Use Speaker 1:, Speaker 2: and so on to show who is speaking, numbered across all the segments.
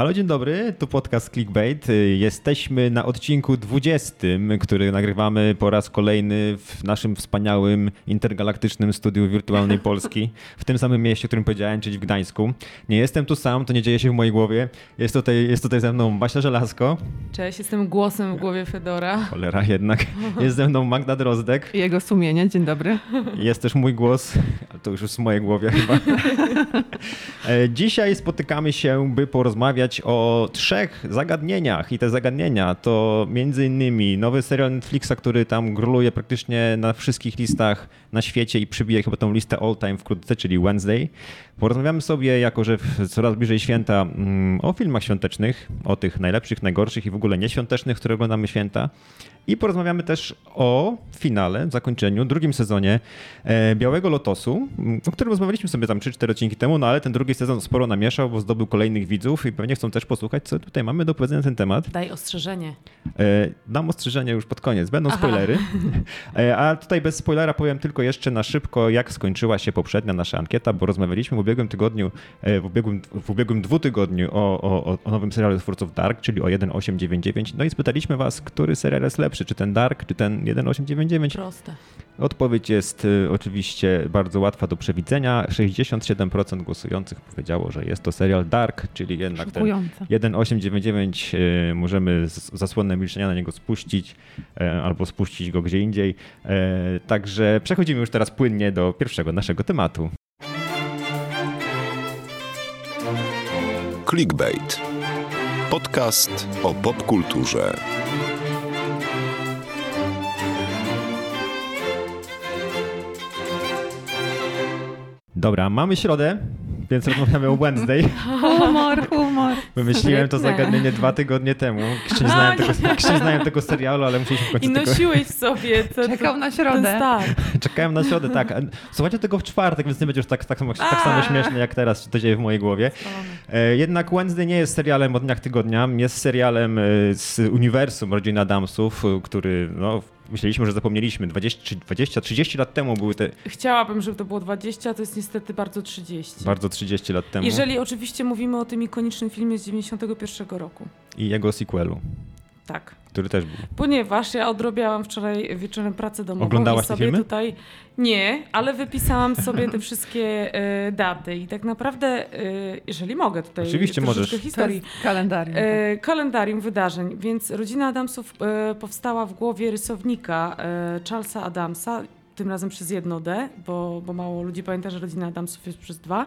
Speaker 1: Halo, dzień dobry, tu podcast Clickbait. Jesteśmy na odcinku 20, który nagrywamy po raz kolejny w naszym wspaniałym intergalaktycznym studiu wirtualnej Polski, w tym samym mieście, o którym powiedziałem, czyli w Gdańsku. Nie jestem tu sam, to nie dzieje się w mojej głowie. Jest tutaj, jest tutaj ze mną Basia Żelazko.
Speaker 2: Cześć, jestem głosem w głowie Fedora.
Speaker 1: Cholera jednak. Jest ze mną Magda Drozdek.
Speaker 3: Jego sumienie, dzień dobry.
Speaker 1: Jest też mój głos, ale to już jest w mojej głowie chyba. E, Dzisiaj spotykamy się, by porozmawiać o trzech zagadnieniach i te zagadnienia to między innymi nowy serial Netflixa, który tam gruluje praktycznie na wszystkich listach na świecie i przybije chyba tą listę all time wkrótce, czyli Wednesday. Porozmawiamy sobie, jako że coraz bliżej święta, mm, o filmach świątecznych, o tych najlepszych, najgorszych i w ogóle nieświątecznych, które oglądamy święta. I porozmawiamy też o finale, zakończeniu, drugim sezonie e, Białego Lotosu, m, o którym rozmawialiśmy sobie tam 3-4 odcinki temu, no ale ten drugi sezon sporo namieszał, bo zdobył kolejnych widzów i pewnie chcą też posłuchać, co tutaj mamy do powiedzenia na ten temat.
Speaker 2: Daj ostrzeżenie.
Speaker 1: E, Dam ostrzeżenie już pod koniec, będą
Speaker 2: Aha.
Speaker 1: spoilery. E, A tutaj bez spoilera powiem tylko jeszcze na szybko, jak skończyła się poprzednia nasza ankieta, bo rozmawialiśmy w ubiegłym tygodniu, e, w ubiegłym, w ubiegłym dwutygodniu o, o, o nowym serialu twórców Dark, czyli o 1899. No i spytaliśmy was, który serial jest lepszy, czy ten Dark, czy ten 1899.
Speaker 2: Proste.
Speaker 1: Odpowiedź jest y, oczywiście bardzo łatwa do przewidzenia. 67% głosujących powiedziało, że jest to serial Dark, czyli jednak ten
Speaker 3: Szokujące.
Speaker 1: 1899 y, możemy zasłonę milczenia na niego spuścić e, albo spuścić go gdzie indziej. E, Także przechodzimy już teraz płynnie do pierwszego naszego tematu.
Speaker 4: Clickbait. Podcast o popkulturze.
Speaker 1: Dobra, mamy środę, więc rozmawiamy o Wednesday.
Speaker 3: Humor, humor.
Speaker 1: Wymyśliłem to zagadnienie dwa tygodnie temu. Jeszcze nie znałem, tego, jeszcze nie znałem tego serialu, ale musieliśmy w końcu
Speaker 2: I
Speaker 1: tego...
Speaker 2: nosiłeś w sobie to,
Speaker 3: Czekał
Speaker 2: to,
Speaker 3: na środę.
Speaker 1: Czekałem na środę, tak. Słuchajcie tego w czwartek, więc nie będzie już tak, tak, samo, tak samo śmieszne jak teraz się to dzieje w mojej głowie. E, Jednak Wednesday nie jest serialem o dniach tygodnia, jest serialem e, z uniwersum rodziny Adamsów, który no, myśleliśmy, że zapomnieliśmy. 20-30 lat temu były te,
Speaker 2: Chciałabym, żeby to było 20, to jest niestety bardzo 30.
Speaker 1: bardzo 30 lat temu
Speaker 2: Jeżeli oczywiście mówimy o tym ikonicznym filmie z 91 roku.
Speaker 1: i jego sequelu,
Speaker 2: Tak.
Speaker 1: Który też był.
Speaker 2: Ponieważ ja odrobiałam wczoraj wieczorem pracę domową
Speaker 1: Oglądałaś
Speaker 2: i
Speaker 1: te
Speaker 2: sobie
Speaker 1: filmy?
Speaker 2: tutaj nie, ale wypisałam sobie te wszystkie e, daty i tak naprawdę, e, jeżeli mogę tutaj
Speaker 1: Oczywiście możesz.
Speaker 3: To
Speaker 2: historii.
Speaker 3: kalendarium.
Speaker 2: E, kalendarium wydarzeń, więc rodzina Adamsów powstała w głowie rysownika Charlesa Adamsa, tym razem przez jedno D, bo, bo mało ludzi pamięta, że rodzina Adamsów jest przez dwa.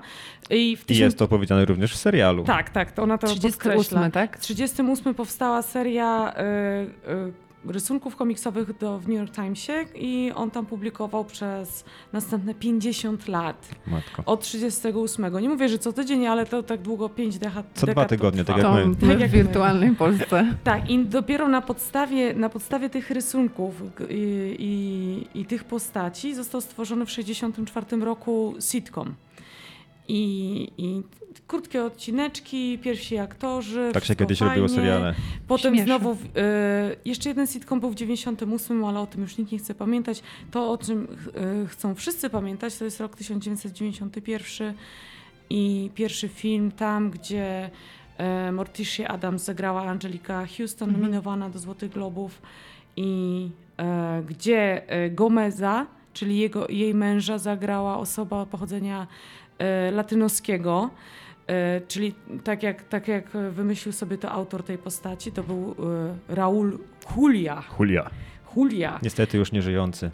Speaker 2: I w
Speaker 1: I
Speaker 2: tysiąc...
Speaker 1: jest to powiedziane również w serialu.
Speaker 2: Tak, tak, to ona to
Speaker 3: 38,
Speaker 2: podkreśla.
Speaker 3: tak?
Speaker 2: W 38 powstała seria e, e, rysunków komiksowych do, w New York Timesie i on tam publikował przez następne 50 lat.
Speaker 1: Matko.
Speaker 2: Od 38. Nie mówię, że co tydzień, ale to tak długo 5 dekad.
Speaker 1: Co dwa tygodnie, tak jak my.
Speaker 3: my
Speaker 2: Tak
Speaker 3: w
Speaker 2: jak my.
Speaker 3: wirtualnej Polsce.
Speaker 2: Tak, i dopiero na podstawie, na podstawie tych rysunków i, i, i tych postaci został stworzony w 1964 roku sitcom. I, I krótkie odcineczki, pierwsi aktorzy.
Speaker 1: Tak się kiedyś robiło
Speaker 2: fajnie.
Speaker 1: seriale.
Speaker 2: Potem
Speaker 3: Śmieszne.
Speaker 2: znowu, e, jeszcze jeden sitcom był w 98, ale o tym już nikt nie chce pamiętać. To, o czym e, chcą wszyscy pamiętać, to jest rok 1991 i pierwszy film tam, gdzie e, Morticia Adams zagrała Angelika Houston,
Speaker 3: Mhm.
Speaker 2: nominowana do Złotych Globów i e, gdzie e, Gomeza, czyli jego, jej męża zagrała osoba pochodzenia latynoskiego. E, czyli tak jak, tak jak wymyślił sobie to autor tej postaci, to był e, Raul Julia.
Speaker 1: Julia.
Speaker 2: Julia.
Speaker 1: Niestety już nie żyjący.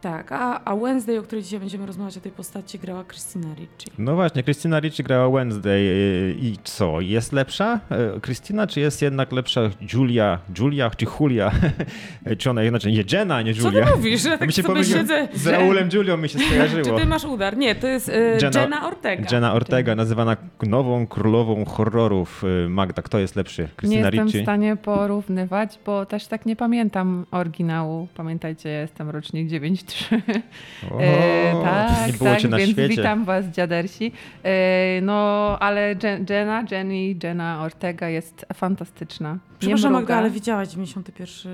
Speaker 2: Tak, a, a Wednesday, o której dzisiaj będziemy rozmawiać o tej postaci, grała Christina Ricci.
Speaker 1: No właśnie, Christina Ricci grała Wednesday yy, i co? Jest lepsza yy, Christina, czy jest jednak lepsza Julia, Julia czy Julia? czy ona inaczej, nie Jenna, a nie
Speaker 2: Co
Speaker 1: Julia?
Speaker 2: ty mówisz? Ja tak
Speaker 1: mi się
Speaker 2: sobie siedzę.
Speaker 1: Z Raulem Julią mi się
Speaker 2: Czy
Speaker 1: skojarzyło.
Speaker 2: ty masz udar? Nie, to jest e,
Speaker 1: Jenna-
Speaker 2: Jenna, Ortega.
Speaker 1: Jenna Ortega, nazywana nową królową horrorów. Magda, kto jest lepszy?
Speaker 3: Nie
Speaker 1: Christina
Speaker 3: jestem
Speaker 1: Ricci?
Speaker 3: w stanie porównywać, bo też tak nie pamiętam oryginału. Pamiętajcie, ja jestem rocznik 9000.
Speaker 1: O,
Speaker 3: E, tak,
Speaker 1: nie było
Speaker 3: tak,
Speaker 1: cię na
Speaker 3: więc
Speaker 1: świecie.
Speaker 3: witam was, dziadersi. E, no, ale Je- Jenna, Jenny, Jenna Ortega jest fantastyczna.
Speaker 2: Przepraszam. Magda, ale widziałaś 91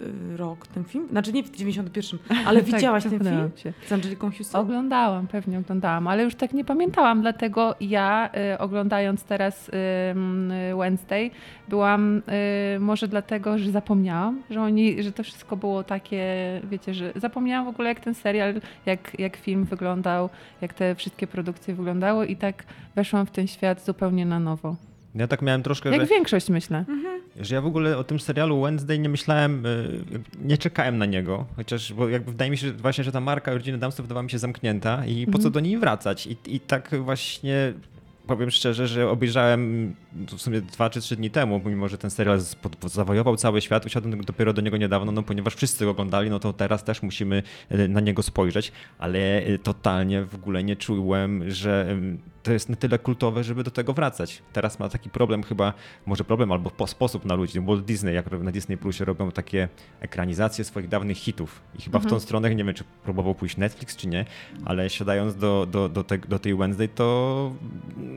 Speaker 2: y, rok ten film? Znaczy nie w 91, ale widziałaś
Speaker 3: tak,
Speaker 2: ten film
Speaker 3: się.
Speaker 2: z Angeliką Houston?
Speaker 3: Oglądałam, pewnie oglądałam, ale już tak nie pamiętałam, dlatego ja y, oglądając teraz y, mm, Wednesday byłam y, może dlatego, że zapomniałam, że oni, że to wszystko było takie, wiecie, że zapomniałam w ogóle jak ten serial, jak, jak film wyglądał, jak te wszystkie produkcje wyglądały i tak weszłam w ten świat zupełnie na nowo.
Speaker 1: Ja tak miałem troszkę,
Speaker 3: Jak
Speaker 1: że,
Speaker 3: większość myślę.
Speaker 1: że ja w ogóle o tym serialu Wednesday nie myślałem, y, nie czekałem na niego, chociaż bo jakby wydaje mi się że właśnie, że ta marka rodziny Damsów wydawała mi się zamknięta i po co
Speaker 3: Mhm.
Speaker 1: do niej wracać? I, I tak właśnie powiem szczerze, że obejrzałem w sumie dwa czy trzy dni temu, mimo że ten serial zawojował cały świat, usiadłem dopiero do niego niedawno, no ponieważ wszyscy go oglądali, no to teraz też musimy e, na niego spojrzeć, ale e, totalnie w ogóle nie czułem, że to jest na tyle kultowe, żeby do tego wracać. Teraz ma taki problem chyba, może problem albo po sposób na ludzi. Walt Disney, jak na Disney Plusie robią takie ekranizacje swoich dawnych hitów i chyba w tą stronę, nie wiem czy próbował pójść Netflix czy nie, ale siadając do, do, do, te, do tej Wednesday, to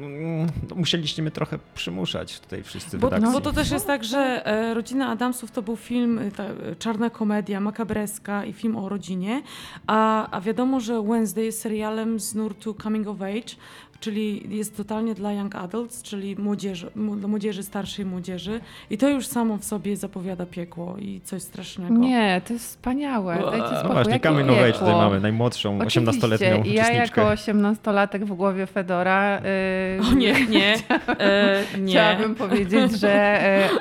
Speaker 1: no, musieliście mnie trochę przymuszać tutaj wszyscy
Speaker 2: Bo,
Speaker 1: redakcji.
Speaker 2: bo to też jest tak, że e, Rodzina Adamsów to był film, e, ta, e, czarna komedia, makabreska i film o rodzinie, a, a wiadomo, że Wednesday jest serialem z nurtu Coming of Age, czyli jest totalnie dla young adults, czyli młodzieży, młodzieży, starszej młodzieży i to już samo w sobie zapowiada piekło i coś strasznego.
Speaker 3: Nie, to jest wspaniałe. Dajcie
Speaker 2: No
Speaker 3: spokój.
Speaker 1: No właśnie, Age
Speaker 3: piekło?
Speaker 1: tutaj mamy, najmłodszą, 18-letnią
Speaker 3: Oczywiście. Ja
Speaker 1: uczestniczkę.
Speaker 3: jako 18-latek w głowie Fedora. Yy,
Speaker 2: O nie, nie, e, nie.
Speaker 3: Chciałabym powiedzieć, że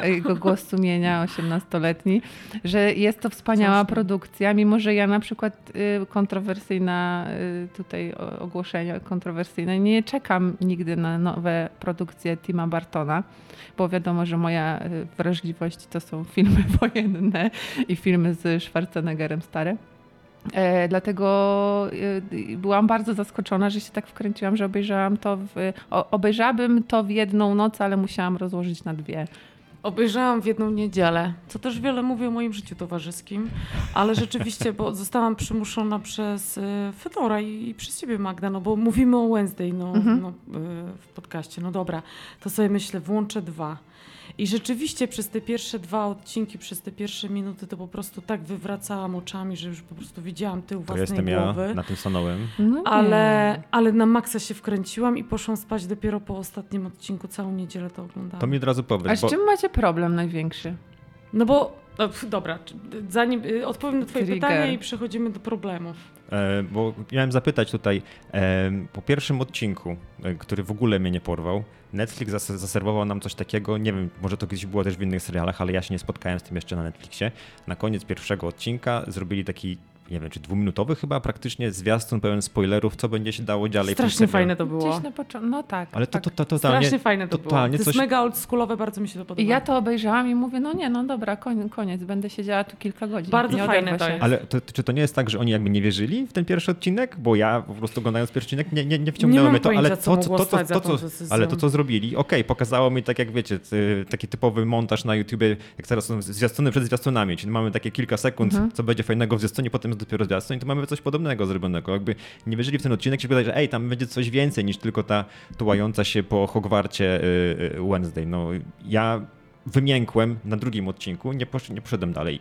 Speaker 3: e, jego głos sumienia 18-letni, że jest to wspaniała produkcja, mimo że ja na przykład y, kontrowersyjna y, tutaj o- ogłoszenie kontrowersyjne, nie czekam nigdy na nowe produkcje Tima Bartona, bo wiadomo, że moja y, wrażliwość to są filmy wojenne i filmy z Schwarzeneggerem stare. E, dlatego e, byłam bardzo zaskoczona, że się tak wkręciłam, że obejrzałam to w, o, obejrzałabym to w jedną noc, ale musiałam rozłożyć na dwie.
Speaker 2: Obejrzałam w jedną niedzielę, co też wiele mówi o moim życiu towarzyskim, ale rzeczywiście, bo zostałam przymuszona przez y, Fedora i, i przez ciebie Magda, no bo mówimy o Wednesday no,
Speaker 3: Mhm.
Speaker 2: no, y, w podcaście. No dobra, to sobie myślę, włączę dwa. I rzeczywiście przez te pierwsze dwa odcinki, przez te pierwsze minuty, to po prostu tak wywracałam oczami, że już po prostu widziałam tył
Speaker 1: To
Speaker 2: własnej
Speaker 1: jestem ja
Speaker 2: głowy.
Speaker 1: na tym stanąłem.
Speaker 3: No.
Speaker 2: Ale, ale na maksa się wkręciłam i poszłam spać dopiero po ostatnim odcinku. Całą niedzielę to oglądałam.
Speaker 1: To mi od razu
Speaker 3: A
Speaker 1: powiedz,
Speaker 3: z
Speaker 1: bo
Speaker 3: czym macie problem największy?
Speaker 2: No bo, no, dobra, zanim y, odpowiem na twoje
Speaker 3: Trigger.
Speaker 2: pytanie i przechodzimy do problemów.
Speaker 1: E, Bo miałem zapytać tutaj, e, po pierwszym odcinku, e, który w ogóle mnie nie porwał, Netflix zas- zaserwował nam coś takiego, nie wiem, może to kiedyś było też w innych serialach, ale ja się nie spotkałem z tym jeszcze na Netflixie. Na koniec pierwszego odcinka zrobili taki, nie wiem, czy dwuminutowy chyba praktycznie zwiastun pełen spoilerów, co będzie się dało dalej.
Speaker 2: Strasznie fajne to było.
Speaker 3: Gdzieś na początku. No tak.
Speaker 1: Ale to,
Speaker 3: tak.
Speaker 1: to, to totalnie,
Speaker 2: Strasznie fajne to
Speaker 1: totalnie
Speaker 2: było. To
Speaker 1: coś-
Speaker 2: jest mega oldschoolowe, bardzo mi się to podoba.
Speaker 3: I ja to obejrzałam i mówię, no nie, no dobra, koniec, koniec będę siedziała tu kilka godzin.
Speaker 2: Bardzo
Speaker 3: nie
Speaker 2: fajne to jest.
Speaker 1: Ale to, czy to nie jest tak, że oni jakby nie wierzyli w ten pierwszy odcinek? Bo ja po prostu oglądając pierwszy odcinek nie, nie, nie wciągnęło mnie to, ale
Speaker 2: pojęcia, co
Speaker 1: to, to, to, to, ale to, co zrobili, okej, pokazało mi tak jak wiecie, ty- taki typowy montaż na YouTubie, jak teraz są zwiastuny przed zwiastunami, czyli mamy takie kilka sekund,
Speaker 3: Mhm.
Speaker 1: co będzie fajnego w zwiastunie, potem jest dopiero zwiastun i to mamy coś podobnego zrobionego. Jakby nie wierzyli w ten odcinek, się wydaje, że ej, tam będzie coś więcej niż tylko ta tułająca się po Hogwarcie y, y, Wednesday. No ja wymiękłem na drugim odcinku, nie, posz, nie poszedłem dalej.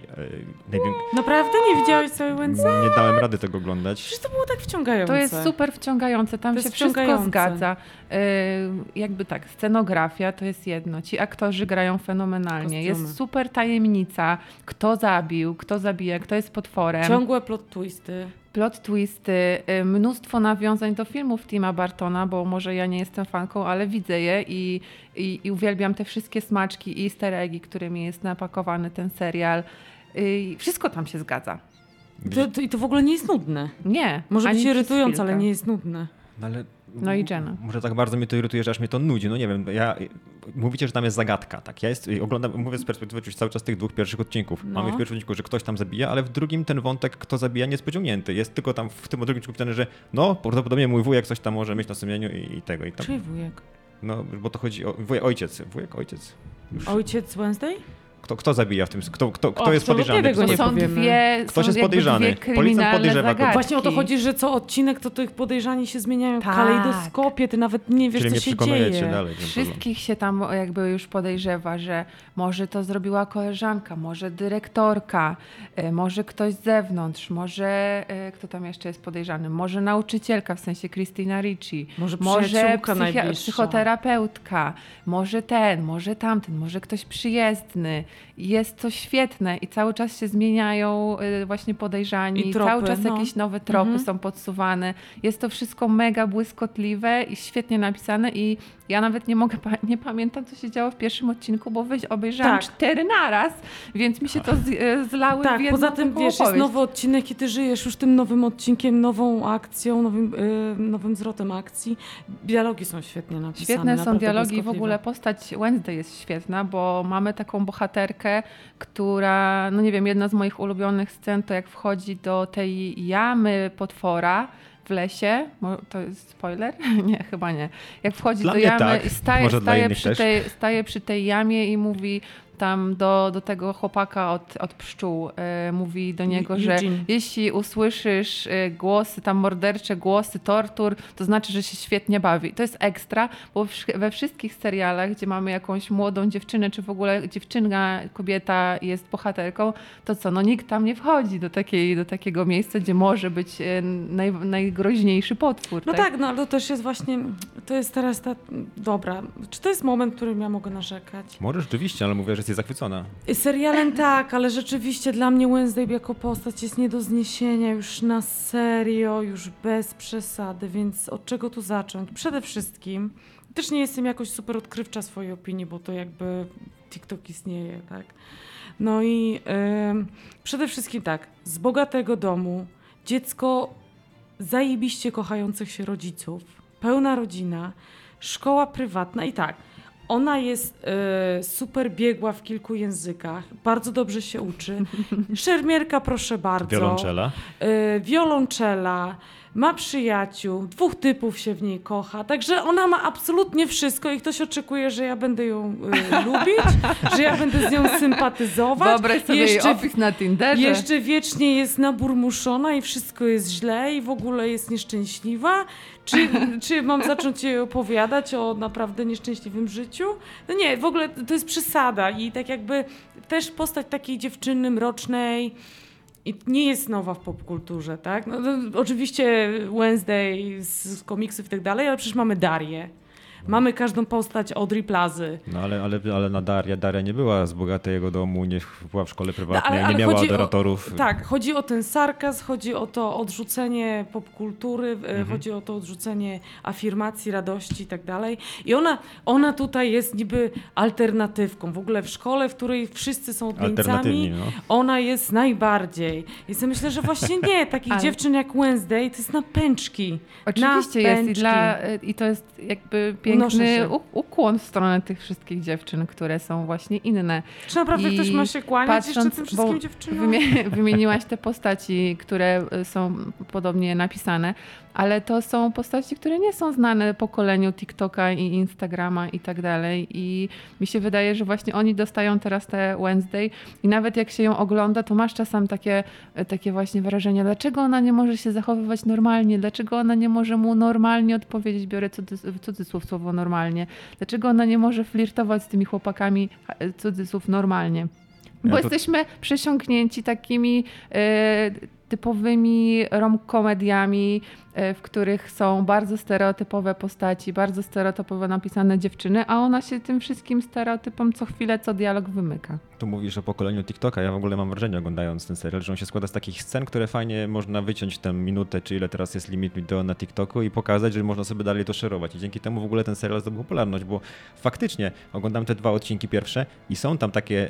Speaker 1: Najwię-
Speaker 2: Naprawdę nie widziałeś całej Wednesday?
Speaker 1: nie dałem rady tego oglądać.
Speaker 2: Przecież to było tak wciągające.
Speaker 3: To jest super wciągające, tam
Speaker 2: To
Speaker 3: się wszystko zgadza. Yy, jakby tak, scenografia to jest jedno, ci aktorzy grają fenomenalnie,
Speaker 2: Kostiumy.
Speaker 3: jest super tajemnica, kto zabił, kto zabija, kto jest potworem.
Speaker 2: Ciągłe plot twisty.
Speaker 3: Plot twisty, y, mnóstwo nawiązań do filmów Tima Bartona, bo może ja nie jestem fanką, ale widzę je i, i, i uwielbiam te wszystkie smaczki i easter eggi, którymi jest napakowany ten serial. Y, Wszystko tam się zgadza.
Speaker 2: To, to, I to w ogóle nie jest nudne.
Speaker 3: Nie.
Speaker 2: Może być irytujące, ale nie jest nudne.
Speaker 1: No ale
Speaker 3: No i Jenna.
Speaker 1: Może tak bardzo mnie to irytuje, że aż mnie to nudzi. No nie wiem, ja, mówicie, że tam jest zagadka, tak? Ja jest, oglądam, mówię z perspektywy oczywiście cały czas tych dwóch pierwszych odcinków.
Speaker 2: No.
Speaker 1: Mamy w pierwszym odcinku, że ktoś tam zabija, ale w drugim ten wątek, kto zabija, nie jest pociągnięty. Jest tylko tam w tym drugim odcinku pisane, że no, prawdopodobnie mój wujek coś tam może mieć na sumieniu i, i tego. I tam,
Speaker 2: Czyj wujek?
Speaker 1: no, bo to chodzi o wujek, ojciec. Wujek, ojciec. Już.
Speaker 2: Ojciec Wednesday?
Speaker 1: Kto, kto zabija w tym? Kto, kto, kto
Speaker 2: O,
Speaker 1: jest podejrzany?
Speaker 2: tego
Speaker 1: Kto
Speaker 2: nie
Speaker 3: są dwie,
Speaker 1: Ktoś
Speaker 3: są
Speaker 1: jest podejrzany. Policjant podejrzewa go.
Speaker 3: zagadki.
Speaker 2: Właśnie o to chodzi, że co odcinek to tych podejrzani się zmieniają
Speaker 3: Tak.
Speaker 2: w kalejdoskopie, ty nawet nie wiesz,
Speaker 1: Czyli
Speaker 2: co się dzieje.
Speaker 1: dalej.
Speaker 3: Wszystkich się tam jakby już podejrzewa, że może to zrobiła koleżanka, może dyrektorka, e, może ktoś z zewnątrz, może e, kto tam jeszcze jest podejrzany, może nauczycielka, w sensie Christina Ricci,
Speaker 2: Może
Speaker 3: może psychoterapeutka, może ten, może tamten, może ktoś przyjezdny. Jest to świetne i cały czas się zmieniają e, właśnie podejrzani,
Speaker 2: I tropy,
Speaker 3: cały czas
Speaker 2: no.
Speaker 3: jakieś nowe tropy
Speaker 2: Mhm.
Speaker 3: są podsuwane. Jest to wszystko mega błyskotliwe i świetnie napisane i ja nawet nie mogę, nie pamiętam co się działo w pierwszym odcinku, bo obejrzałam
Speaker 2: Tak.
Speaker 3: cztery naraz, więc mi się to z, e, zlały w
Speaker 2: Tak,
Speaker 3: jedną
Speaker 2: poza tym wiesz, jest
Speaker 3: opowieść.
Speaker 2: nowy odcinek i ty żyjesz już tym nowym odcinkiem, nową akcją, nowym, y, nowym zwrotem akcji. Dialogi są świetnie napisane.
Speaker 3: Świetne są dialogi i w ogóle postać Wednesday jest świetna, bo mamy taką bohaterkę, która, no nie wiem, jedna z moich ulubionych scen to jak wchodzi do tej jamy potwora w lesie. To jest spoiler? Nie, chyba nie. Jak wchodzi
Speaker 1: Dla
Speaker 3: do jamy
Speaker 1: tak,
Speaker 3: i staje, staje, przy tej, staje przy tej jamie i mówi tam do, do tego chłopaka od, od pszczół, e, mówi do niego, że jeśli usłyszysz e, głosy, tam mordercze głosy tortur, to znaczy, że się świetnie bawi. To jest ekstra, bo we wszystkich serialach, gdzie mamy jakąś młodą dziewczynę, czy w ogóle dziewczyna, kobieta jest bohaterką, to co, no nikt tam nie wchodzi do, takiej, do takiego miejsca, gdzie może być e, naj, najgroźniejszy potwór.
Speaker 2: No tak, no ale to też jest właśnie, to jest teraz ta, dobra, czy to jest moment, w którym ja mogę narzekać?
Speaker 1: Może rzeczywiście, ale mówię, że jesteś zachwycona.
Speaker 2: Serialem tak, ale rzeczywiście dla mnie Wednesday jako postać jest nie do zniesienia już na serio, już bez przesady, więc od czego tu zacząć? Przede wszystkim, też nie jestem jakoś super odkrywcza swojej opinii, bo to jakby TikTok istnieje, tak? No i ym, przede wszystkim tak, z bogatego domu, dziecko zajebiście kochających się rodziców, pełna rodzina, szkoła prywatna i tak. Ona jest e, super biegła w kilku językach, bardzo dobrze się uczy. Szermierka, proszę bardzo.
Speaker 1: Wiolonczela.
Speaker 2: E, wiolonczela, ma przyjaciół, dwóch typów się w niej kocha, także ona ma absolutnie wszystko i ktoś oczekuje, że ja będę ją e, lubić, że ja będę z nią sympatyzować.
Speaker 3: Wyobraź sobie
Speaker 2: Jeszcze-
Speaker 3: jej opis na Tinderze.
Speaker 2: jeszcze wiecznie jest naburmuszona i wszystko jest źle i w ogóle jest nieszczęśliwa? Czy, czy mam zacząć jej opowiadać o naprawdę nieszczęśliwym życiu? No nie, w ogóle to jest przesada i tak jakby też postać takiej dziewczyny mrocznej i nie jest nowa w popkulturze, tak? No, to, oczywiście Wednesday z, z komiksów i tak dalej, ale przecież mamy Darię. Mamy każdą postać Audrey Plazy.
Speaker 1: No ale, ale, ale na Daria, Daria nie była z bogatego domu, nie była w szkole prywatnej,
Speaker 2: No, ale- ale
Speaker 1: nie miała
Speaker 2: o-
Speaker 1: adoratorów.
Speaker 2: Tak, chodzi o ten sarkazm, chodzi o to odrzucenie popkultury, e, chodzi o to odrzucenie afirmacji, radości i tak dalej. I ona, ona tutaj jest niby alternatywką. W ogóle w szkole, w której wszyscy są odmieńcami,
Speaker 1: no.
Speaker 2: ona jest najbardziej. I sobie myślę, że właśnie nie, takich
Speaker 3: Ale-
Speaker 2: dziewczyn jak Wednesday to jest na pęczki.
Speaker 3: Oczywiście
Speaker 2: na
Speaker 3: jest i, dla, i to jest jakby piękny ukłon w stronę tych wszystkich dziewczyn, które są właśnie inne.
Speaker 2: Czy naprawdę
Speaker 3: I
Speaker 2: ktoś ma się kłaniać jeszcze
Speaker 3: patrząc,
Speaker 2: tym
Speaker 3: bo
Speaker 2: wszystkim dziewczynom?
Speaker 3: Wymie- wymieniłaś te postaci, które y, są podobnie napisane, ale to są postaci, które nie są znane pokoleniu TikToka i Instagrama i tak dalej. I mi się wydaje, że właśnie oni dostają teraz te Wednesday i nawet jak się ją ogląda, to masz czasem takie, takie właśnie wrażenie, dlaczego ona nie może się zachowywać normalnie, dlaczego ona nie może mu normalnie odpowiedzieć, biorę cudzy- cudzysłów słowo normalnie, dlaczego ona nie może flirtować z tymi chłopakami, ha- cudzysłów normalnie. Bo
Speaker 1: Ja to-
Speaker 3: jesteśmy przesiąknięci takimi e, typowymi romkomediami, e, w których są bardzo stereotypowe postaci, bardzo stereotypowo napisane dziewczyny, a ona się tym wszystkim stereotypom co chwilę, co dialog wymyka.
Speaker 1: Tu mówisz o pokoleniu TikToka. Ja w ogóle mam wrażenie, oglądając ten serial, że on się składa z takich scen, które fajnie można wyciąć tę minutę, czy ile teraz jest limit wideo na TikToku i pokazać, że można sobie dalej to szerować. I dzięki temu w ogóle ten serial zdobył popularność, bo faktycznie oglądam te dwa odcinki pierwsze i są tam takie.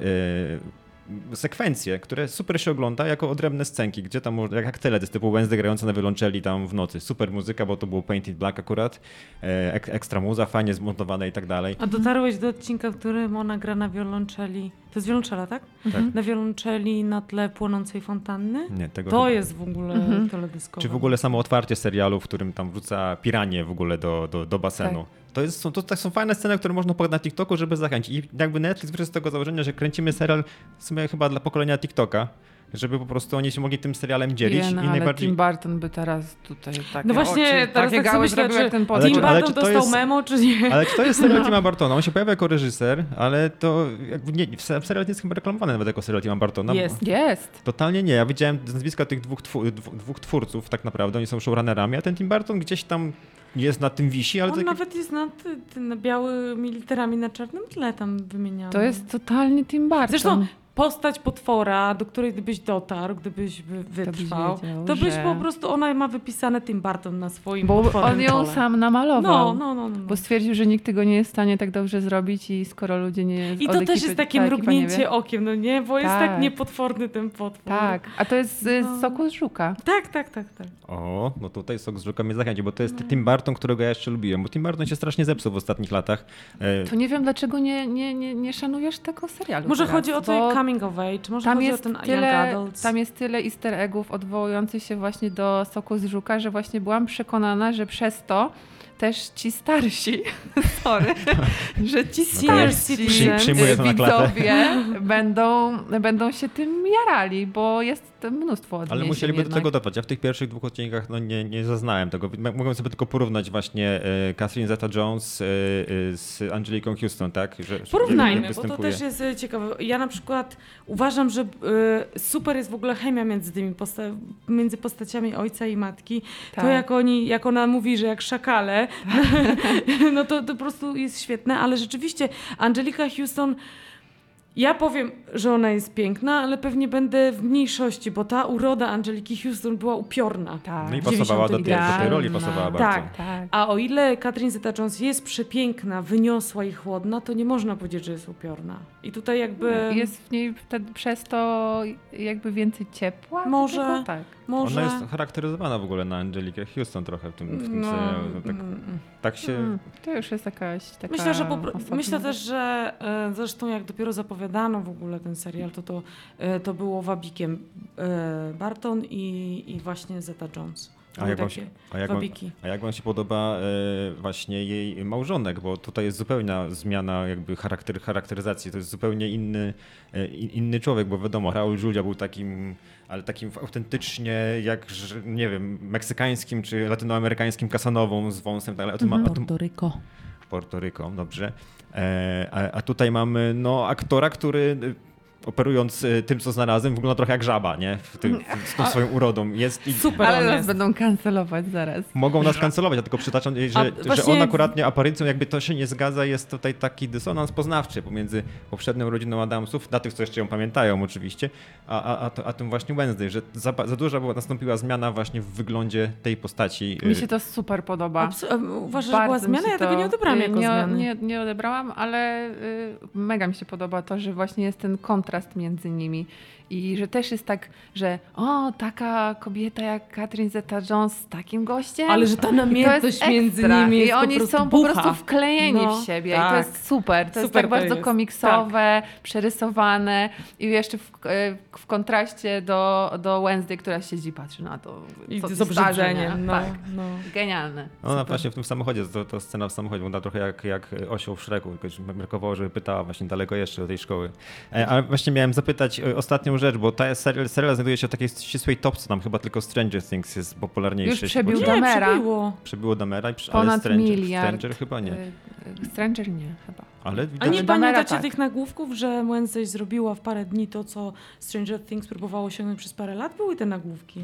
Speaker 1: Sekwencje, które super się ogląda jako odrębne scenki, gdzie tam jak, jak teledysk typu Wednesday grający na wiolonczeli tam w nocy. Super muzyka, bo to było Painted Black akurat, e, ek, ekstra muza, fajnie zmontowane i tak dalej.
Speaker 2: A dotarłeś do odcinka, w którym ona gra na wiolonczeli To jest wiolonczela, tak?
Speaker 1: Tak.
Speaker 2: Na wiolonczeli na tle płonącej fontanny.
Speaker 1: Nie, tego
Speaker 2: To
Speaker 1: chyba-
Speaker 2: jest w ogóle
Speaker 3: Mhm.
Speaker 2: teledyskowe.
Speaker 1: Czy w ogóle samo otwarcie serialu, w którym tam wrzuca piranie w ogóle do, do, do basenu. To, jest, są, to, to są fajne sceny, które można pogadać na TikToku, żeby zachęcić. I jakby Netflix wyszedł z tego założenia, że kręcimy serial w sumie chyba dla pokolenia TikToka, żeby po prostu oni się mogli tym serialem dzielić.
Speaker 3: Nie, no,
Speaker 1: I
Speaker 3: ale
Speaker 1: najbardziej...
Speaker 3: Tim Burton by teraz tutaj takie
Speaker 2: No właśnie,
Speaker 3: oczy,
Speaker 2: teraz
Speaker 3: takie
Speaker 2: tak sobie myślę, czy
Speaker 3: jak ten
Speaker 1: Ale
Speaker 3: podcast.
Speaker 2: Tim
Speaker 1: czy- ale
Speaker 2: Burton
Speaker 1: czy to
Speaker 2: dostał
Speaker 1: jest-
Speaker 2: memo, czy nie?
Speaker 1: Ale to jest serial Tima Bartona. On się pojawia jako reżyser, ale to jakby nie, w serial nie jest chyba reklamowany nawet jako serial Tima Bartona.
Speaker 2: Jest.
Speaker 3: Jest.
Speaker 1: Totalnie nie. Ja widziałem z nazwiska tych dwóch, dwu- dwóch twórców tak naprawdę. Oni są showrunnerami, a ten Tim Burton gdzieś tam jest na tym wisi, ale
Speaker 2: On
Speaker 1: to taki-
Speaker 2: nawet jest na, ty, ty, na białymi literami na czarnym tle tam wymieniany.
Speaker 3: To jest totalnie Tim Burton.
Speaker 2: Zresztą postać potwora, do której gdybyś dotarł, gdybyś wy- wytrwał,
Speaker 3: wiedział,
Speaker 2: to byś
Speaker 3: że-
Speaker 2: po prostu, ona ma wypisane Tim Burton na swoim
Speaker 3: Bo on ją
Speaker 2: czole.
Speaker 3: sam namalował.
Speaker 2: No, no, no. no.
Speaker 3: Bo stwierdził, że nikt tego nie jest w stanie tak dobrze zrobić i skoro ludzie nie
Speaker 2: I to też jest takie
Speaker 3: ta ekipa nie
Speaker 2: mrugnięcie okiem, no nie? Bo jest
Speaker 3: Tak.
Speaker 2: tak niepotworny ten potwór.
Speaker 3: Tak, a to jest z,
Speaker 2: No.
Speaker 3: z soku z żuka.
Speaker 2: Tak, tak, tak, tak.
Speaker 1: O, no tutaj sok z żuka mnie zachęci, bo to
Speaker 2: No.
Speaker 1: jest Tim Burton, którego ja jeszcze lubiłem, bo Tim Burton się strasznie zepsuł w ostatnich latach. E,
Speaker 3: To nie wiem, dlaczego nie, nie, nie, nie szanujesz tego serialu
Speaker 2: Może
Speaker 3: teraz,
Speaker 2: chodzi o
Speaker 3: bo
Speaker 2: to coming of age, może
Speaker 3: tam
Speaker 2: chodzi
Speaker 3: jest,
Speaker 2: o ten young
Speaker 3: tyle,
Speaker 2: adults.
Speaker 3: tam jest tyle easter eggów odwołujących się właśnie do soku z żuka, że właśnie byłam przekonana, że przez to też ci starsi, sorry, że ci
Speaker 2: Senior
Speaker 3: starsi
Speaker 1: na klatę.
Speaker 3: widzowie będą, będą się tym jarali, bo jest mnóstwo odniesień
Speaker 1: ale musieliby do
Speaker 3: jednak.
Speaker 1: tego dotrwać. Ja w tych pierwszych dwóch odcinkach no, nie, nie zaznałem tego. Mogłem sobie tylko porównać właśnie e, Catherine Zeta-Jones e, e, z Angeliką Houston, tak? Że,
Speaker 2: Porównajmy, bo to też jest ciekawe. Ja na przykład uważam, że super jest w ogóle chemia między tymi posta- między postaciami ojca i matki.
Speaker 3: Tak.
Speaker 2: To jak oni, jak ona mówi, że jak szakale, no to, to po prostu jest świetne, ale rzeczywiście Angelika Houston ja powiem, że ona jest piękna, ale pewnie będę w mniejszości, bo ta uroda Angeliki Houston była upiorna.
Speaker 3: Tak.
Speaker 1: No i pasowała do tej, do tej roli, pasowała bardzo.
Speaker 2: Tak.
Speaker 3: Tak.
Speaker 2: A o ile Catherine Zeta-Jones jest przepiękna, wyniosła i chłodna, to nie można powiedzieć, że jest upiorna. I tutaj jakby
Speaker 3: Jest w niej wtedy przez to jakby więcej ciepła?
Speaker 2: Może.
Speaker 3: Tak.
Speaker 2: Może...
Speaker 1: Ona jest charakteryzowana w ogóle na Angelikę Houston trochę w tym, w tym
Speaker 2: No,
Speaker 1: serialu. No, tak,
Speaker 2: mm,
Speaker 1: tak się...
Speaker 3: Mm, to już jest jakaś taka
Speaker 2: Myślę, że myślę też, że e, zresztą jak dopiero zapowiadano w ogóle ten serial, to to, e, to było wabikiem e, Barton i, i właśnie Zeta Jones.
Speaker 1: A jak, się, a, jak wam, a jak wam się podoba e, właśnie jej małżonek, bo tutaj jest zupełna zmiana jakby charakter, charakteryzacji, to jest zupełnie inny, e, in- inny człowiek, bo wiadomo, Raul Julia był takim, ale takim autentycznie jak, nie wiem, meksykańskim czy latynoamerykańskim kasanową z wąsem, tak, ale a tu ma, a tu,
Speaker 2: Puerto Rico.
Speaker 1: Puerto Rico, dobrze. E, a, a tutaj mamy no, aktora, który operując e, tym, co znalazłem, wygląda trochę jak żaba, nie? W tym, w, z tą swoją urodą. Jest i
Speaker 2: Super
Speaker 3: Ale nas będą kancelować zaraz.
Speaker 1: Mogą nas kancelować, ja tylko przytaczam, że,
Speaker 2: A
Speaker 1: że
Speaker 2: właśnie-
Speaker 1: on akurat nie aparycją, jakby to się nie zgadza, jest tutaj taki dysonans poznawczy pomiędzy poprzednią rodziną Adamsów, dla tych, co jeszcze ją pamiętają oczywiście, a, a, a, to, a tym właśnie Wednesday, że za, za duża była, nastąpiła zmiana właśnie w wyglądzie tej postaci.
Speaker 3: Mi się to super podoba.
Speaker 2: Absu- e, Uważasz, że była
Speaker 3: Bardzo mi
Speaker 2: zmiana? Ja tego nie odebrałam
Speaker 3: y,
Speaker 2: jako
Speaker 3: nie,
Speaker 2: zmiany.
Speaker 3: Nie, nie odebrałam, ale y, mega mi się podoba to, że właśnie jest ten kontrast między nimi. I że też jest tak, że o, taka kobieta jak Catherine Zeta-Jones z takim gościem.
Speaker 2: Ale że ta
Speaker 3: I to
Speaker 2: namiętność
Speaker 3: jest
Speaker 2: między
Speaker 3: ekstra.
Speaker 2: nimi jest
Speaker 3: I
Speaker 2: po
Speaker 3: oni
Speaker 2: prostu
Speaker 3: są po
Speaker 2: bucha.
Speaker 3: prostu wklejeni
Speaker 2: No,
Speaker 3: w siebie. I
Speaker 2: tak.
Speaker 3: to jest super. To jest
Speaker 2: Super
Speaker 3: tak
Speaker 2: to
Speaker 3: bardzo
Speaker 2: jest.
Speaker 3: komiksowe, przerysowane. I jeszcze w, e, w kontraście do, do Wednesday, która siedzi i patrzy na to.
Speaker 2: I
Speaker 3: co
Speaker 2: z obrzydzeniem. No,
Speaker 3: Tak.
Speaker 2: no.
Speaker 3: Genialne.
Speaker 1: Ona
Speaker 2: Super.
Speaker 1: właśnie w tym samochodzie, to, to scena w samochodzie wygląda trochę jak, jak osioł w Szreku, tylko brakowało, żeby pytała właśnie daleko jeszcze do tej szkoły. Ale właśnie miałem zapytać e, ostatnią rzecz, bo ta serial, serial znajduje się w takiej ścisłej topce, tam chyba tylko Stranger Things jest popularniejszy.
Speaker 3: Już przebił
Speaker 2: Nie,
Speaker 3: Damera.
Speaker 2: przebiło.
Speaker 1: Przebiło Damera, i przy- ale
Speaker 3: Ponad
Speaker 1: Stranger,
Speaker 3: miliard.
Speaker 1: Stranger chyba nie.
Speaker 3: Y, y, Stranger nie, chyba.
Speaker 1: Ale
Speaker 2: A
Speaker 1: widać,
Speaker 2: nie
Speaker 3: Damera
Speaker 2: pamiętacie
Speaker 3: tak.
Speaker 2: tych nagłówków, że Wednesday zrobiła w parę dni to, co Stranger Things próbowało osiągnąć przez parę lat? Były te nagłówki.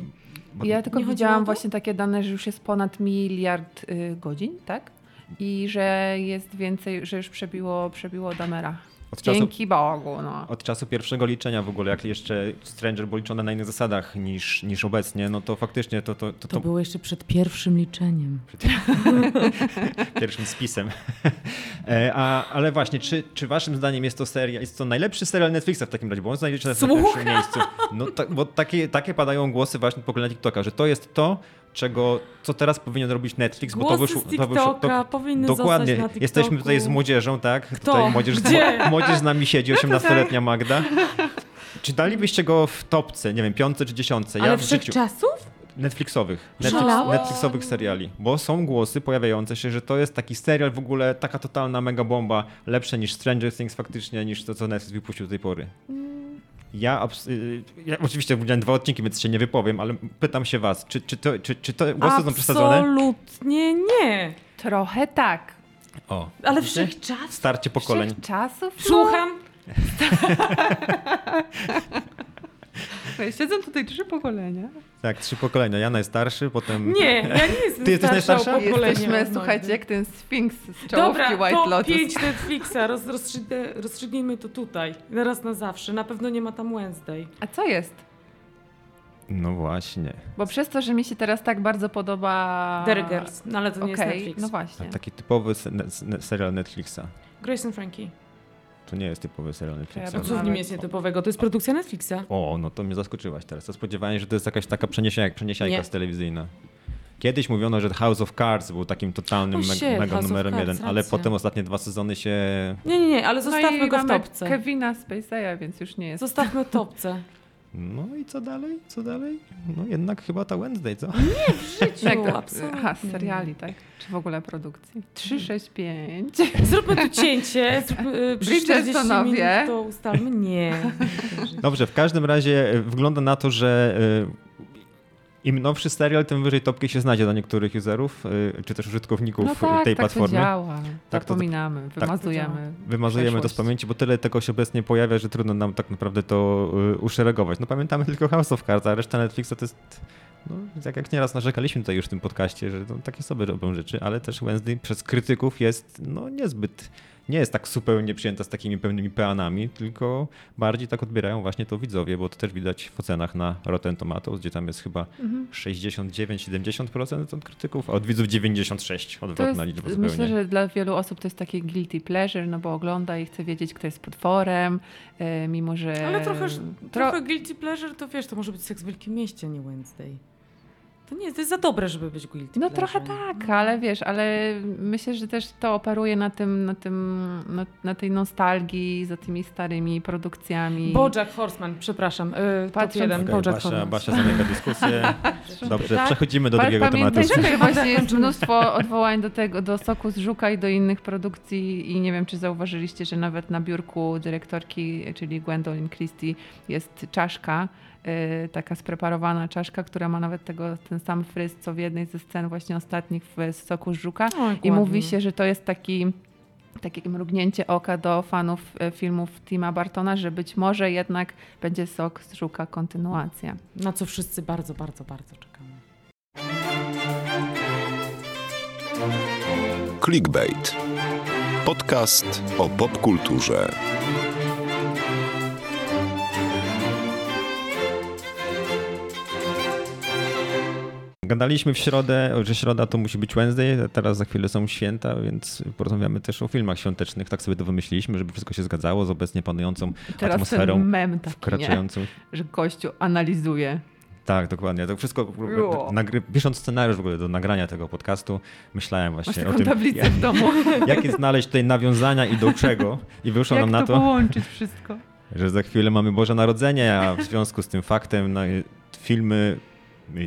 Speaker 1: bo-
Speaker 3: Ja tylko
Speaker 2: nie
Speaker 3: widziałam właśnie takie dane, że już jest ponad miliard y, godzin, tak? I że jest więcej, że już przebiło, przebiło Damera.
Speaker 1: Od czasu,
Speaker 3: Dzięki Bogu, no.
Speaker 1: od czasu pierwszego liczenia w ogóle, jak jeszcze Stranger był liczony na innych zasadach niż, niż obecnie, no to faktycznie to, to, to,
Speaker 2: To było jeszcze przed pierwszym liczeniem.
Speaker 1: pierwszym spisem. E, A, ale właśnie, czy, czy waszym zdaniem jest to seria, jest to najlepszy serial Netflixa w takim razie, bo on znajdzie się na pierwszym miejscu. No tak, bo takie, takie padają głosy właśnie pokolenia TikToka, że to jest to, czego, co teraz powinien robić Netflix, bo to
Speaker 2: Głosy
Speaker 1: wyszło.
Speaker 2: z
Speaker 1: to wyszło
Speaker 2: powinny
Speaker 1: Dokładnie. Jesteśmy tutaj z młodzieżą, tak?
Speaker 2: Kto?
Speaker 1: Tutaj młodzież,
Speaker 2: Gdzie?
Speaker 1: młodzież z nami siedzi, 18-letnia Magda. Czy dalibyście go w topce, nie wiem, piątce czy dziesiątce?
Speaker 2: Ale
Speaker 1: w życiu.
Speaker 2: wszechczasów?
Speaker 1: Netflixowych. Netflix? Netflixowych seriali. Bo są głosy pojawiające się, że to jest taki serial w ogóle, taka totalna mega bomba, lepsze niż Stranger Things faktycznie, niż to, co Netflix wypuścił do tej pory. Ja, y, ja oczywiście widziałem dwa odcinki, więc się nie wypowiem, ale pytam się was, czy, czy, to, czy, czy to głosy są przesadzone?
Speaker 2: Absolutnie nie.
Speaker 3: Trochę tak.
Speaker 1: O,
Speaker 2: Ale wszechczas?
Speaker 1: Starcie pokoleń.
Speaker 3: Czasów?
Speaker 2: Słucham.
Speaker 3: No, siedzą tutaj trzy pokolenia.
Speaker 1: Tak, trzy pokolenia. Ja najstarszy, potem...
Speaker 2: Nie, ja nie jestem
Speaker 1: Ty jesteś
Speaker 2: starsza
Speaker 1: najstarsza?
Speaker 2: o pokolenie
Speaker 3: Jesteśmy,
Speaker 2: od
Speaker 3: słuchajcie,
Speaker 2: Magdy.
Speaker 3: jak ten Sfinks z czołówki
Speaker 2: Dobra,
Speaker 3: White
Speaker 2: top
Speaker 3: Lotus.
Speaker 2: 5 Netflixa, roz, rozstrzygnę- rozstrzygnijmy to tutaj. Na raz na zawsze. Na pewno nie ma tam Wednesday.
Speaker 3: A co jest?
Speaker 1: No właśnie.
Speaker 3: Bo przez to, że mi się teraz tak bardzo podoba...
Speaker 2: Derry Girls, no ale to nie jest Netflix.
Speaker 3: no właśnie.
Speaker 1: Taki typowy se- ne- serial Netflixa.
Speaker 2: Grace and Frankie.
Speaker 1: To nie jest typowy serial Netflixa.
Speaker 3: Ja
Speaker 2: A co w nim jest nietypowego? To jest produkcja Netflixa.
Speaker 1: O, no to mnie zaskoczyłaś teraz. To spodziewałem się, że to jest jakaś taka przeniesienia, przeniesiajka
Speaker 2: Nie.
Speaker 1: z telewizyjna. Kiedyś mówiono, że House of Cards był takim totalnym
Speaker 2: shit,
Speaker 1: mega
Speaker 2: House
Speaker 1: numerem
Speaker 2: Cards,
Speaker 1: jeden, ale
Speaker 2: racja.
Speaker 1: potem ostatnie dwa sezony się...
Speaker 2: Nie, nie, nie, ale zostawmy
Speaker 3: no i
Speaker 2: go w
Speaker 3: mamy
Speaker 2: topce.
Speaker 3: Kevina Spacey'a, więc już nie jest.
Speaker 2: Zostawmy topce.
Speaker 1: No i co dalej? Co dalej? No jednak chyba ta Wednesday, co?
Speaker 2: W życiu,
Speaker 3: Jak to?
Speaker 2: absolutnie.
Speaker 3: Aha, z seriali, tak? Czy w ogóle produkcji? 3, 6, 5.
Speaker 2: Zróbmy tu cięcie. Zróbmy, przy 40
Speaker 3: Bridgertonowie.
Speaker 2: minut to ustalmy. Nie.
Speaker 1: Dobrze, w każdym razie e, wygląda na to, że e, im nowszy serial, tym wyżej topki się znajdzie dla niektórych userów, e, czy też użytkowników
Speaker 3: No tak,
Speaker 1: tej
Speaker 3: tak
Speaker 1: platformy.
Speaker 3: to działa.
Speaker 1: Tak to-
Speaker 3: Zapominamy,
Speaker 1: to
Speaker 3: wymazujemy.
Speaker 1: Wymazujemy to z pamięci, bo tyle tego się obecnie pojawia, że trudno nam tak naprawdę to y, uszeregować. No pamiętamy tylko House of Cards, a reszta Netflixa to jest... No, tak jak nieraz narzekaliśmy tutaj już w tym podcaście, że no, takie sobie robią rzeczy, ale też Wednesday przez krytyków jest no niezbyt, nie jest tak zupełnie przyjęta z takimi pewnymi peanami, tylko bardziej tak odbierają właśnie to widzowie, bo to też widać w ocenach na Rotten Tomatoes, gdzie tam jest chyba
Speaker 3: Mhm.
Speaker 1: 69-70% od krytyków, a od widzów 96,
Speaker 3: To
Speaker 1: odwrotna
Speaker 3: jest,
Speaker 1: liczba zupełnie.
Speaker 3: myślę, że dla wielu osób to jest takie guilty pleasure, no bo ogląda i chce wiedzieć, kto jest potworem, e, mimo że...
Speaker 2: Ale trochę,
Speaker 3: Tro-
Speaker 2: trochę guilty pleasure to wiesz, to może być seks w Wielkim Mieście, nie Wednesday. To nie jest, to jest za dobre, żeby być guilty
Speaker 3: No
Speaker 2: pleasure.
Speaker 3: trochę tak, ale wiesz, ale myślę, że też to operuje na tym, na tym, na, na tej nostalgii za tymi starymi produkcjami.
Speaker 2: Bojack Horseman, przepraszam. Yy,
Speaker 3: Patrząc-
Speaker 2: jeden,
Speaker 1: Okej,
Speaker 2: Bojack
Speaker 1: Basia,
Speaker 2: Horseman.
Speaker 1: Basia zamyka dyskusję. Dobrze,
Speaker 2: Tak?
Speaker 1: przechodzimy do
Speaker 3: Pa-
Speaker 1: drugiego tematu.
Speaker 3: Że właśnie jest mnóstwo odwołań do tego, do Soku z Żuka i do innych produkcji i nie wiem, czy zauważyliście, że nawet na biurku dyrektorki, czyli Gwendolyn Christie jest czaszka, y, taka spreparowana czaszka, która ma nawet tego, ten sam fryz, co w jednej ze scen właśnie ostatnich w Soku z Żuka.
Speaker 2: O,
Speaker 3: I mówi się, że to jest taki takie mrugnięcie oka do fanów e, filmów Tima Bartona, że być może jednak będzie Sok z Żuka kontynuacja.
Speaker 2: Na co wszyscy bardzo, bardzo, bardzo czekamy.
Speaker 4: Clickbait. Podcast o popkulturze.
Speaker 1: Gadaliśmy w środę, że środa to musi być Wednesday, a teraz za chwilę są święta, więc porozmawiamy też o filmach świątecznych. Tak sobie to wymyśliliśmy, żeby wszystko się zgadzało z obecnie panującą
Speaker 3: teraz
Speaker 1: atmosferą
Speaker 3: ten mem taki, nie?
Speaker 1: wkraczającą.
Speaker 3: że gościu analizuje.
Speaker 1: Tak, dokładnie. To wszystko, nagry, pisząc scenariusz w ogóle do nagrania tego podcastu, myślałem
Speaker 3: Masz
Speaker 1: właśnie o
Speaker 3: taką
Speaker 1: tym,
Speaker 3: tablicę w domu.
Speaker 1: jakie znaleźć tutaj nawiązania i do czego. I wyszło
Speaker 3: Jak
Speaker 1: nam na
Speaker 3: to
Speaker 1: to,
Speaker 3: połączyć wszystko?
Speaker 1: że za chwilę mamy Boże Narodzenie, a w związku z tym faktem no, filmy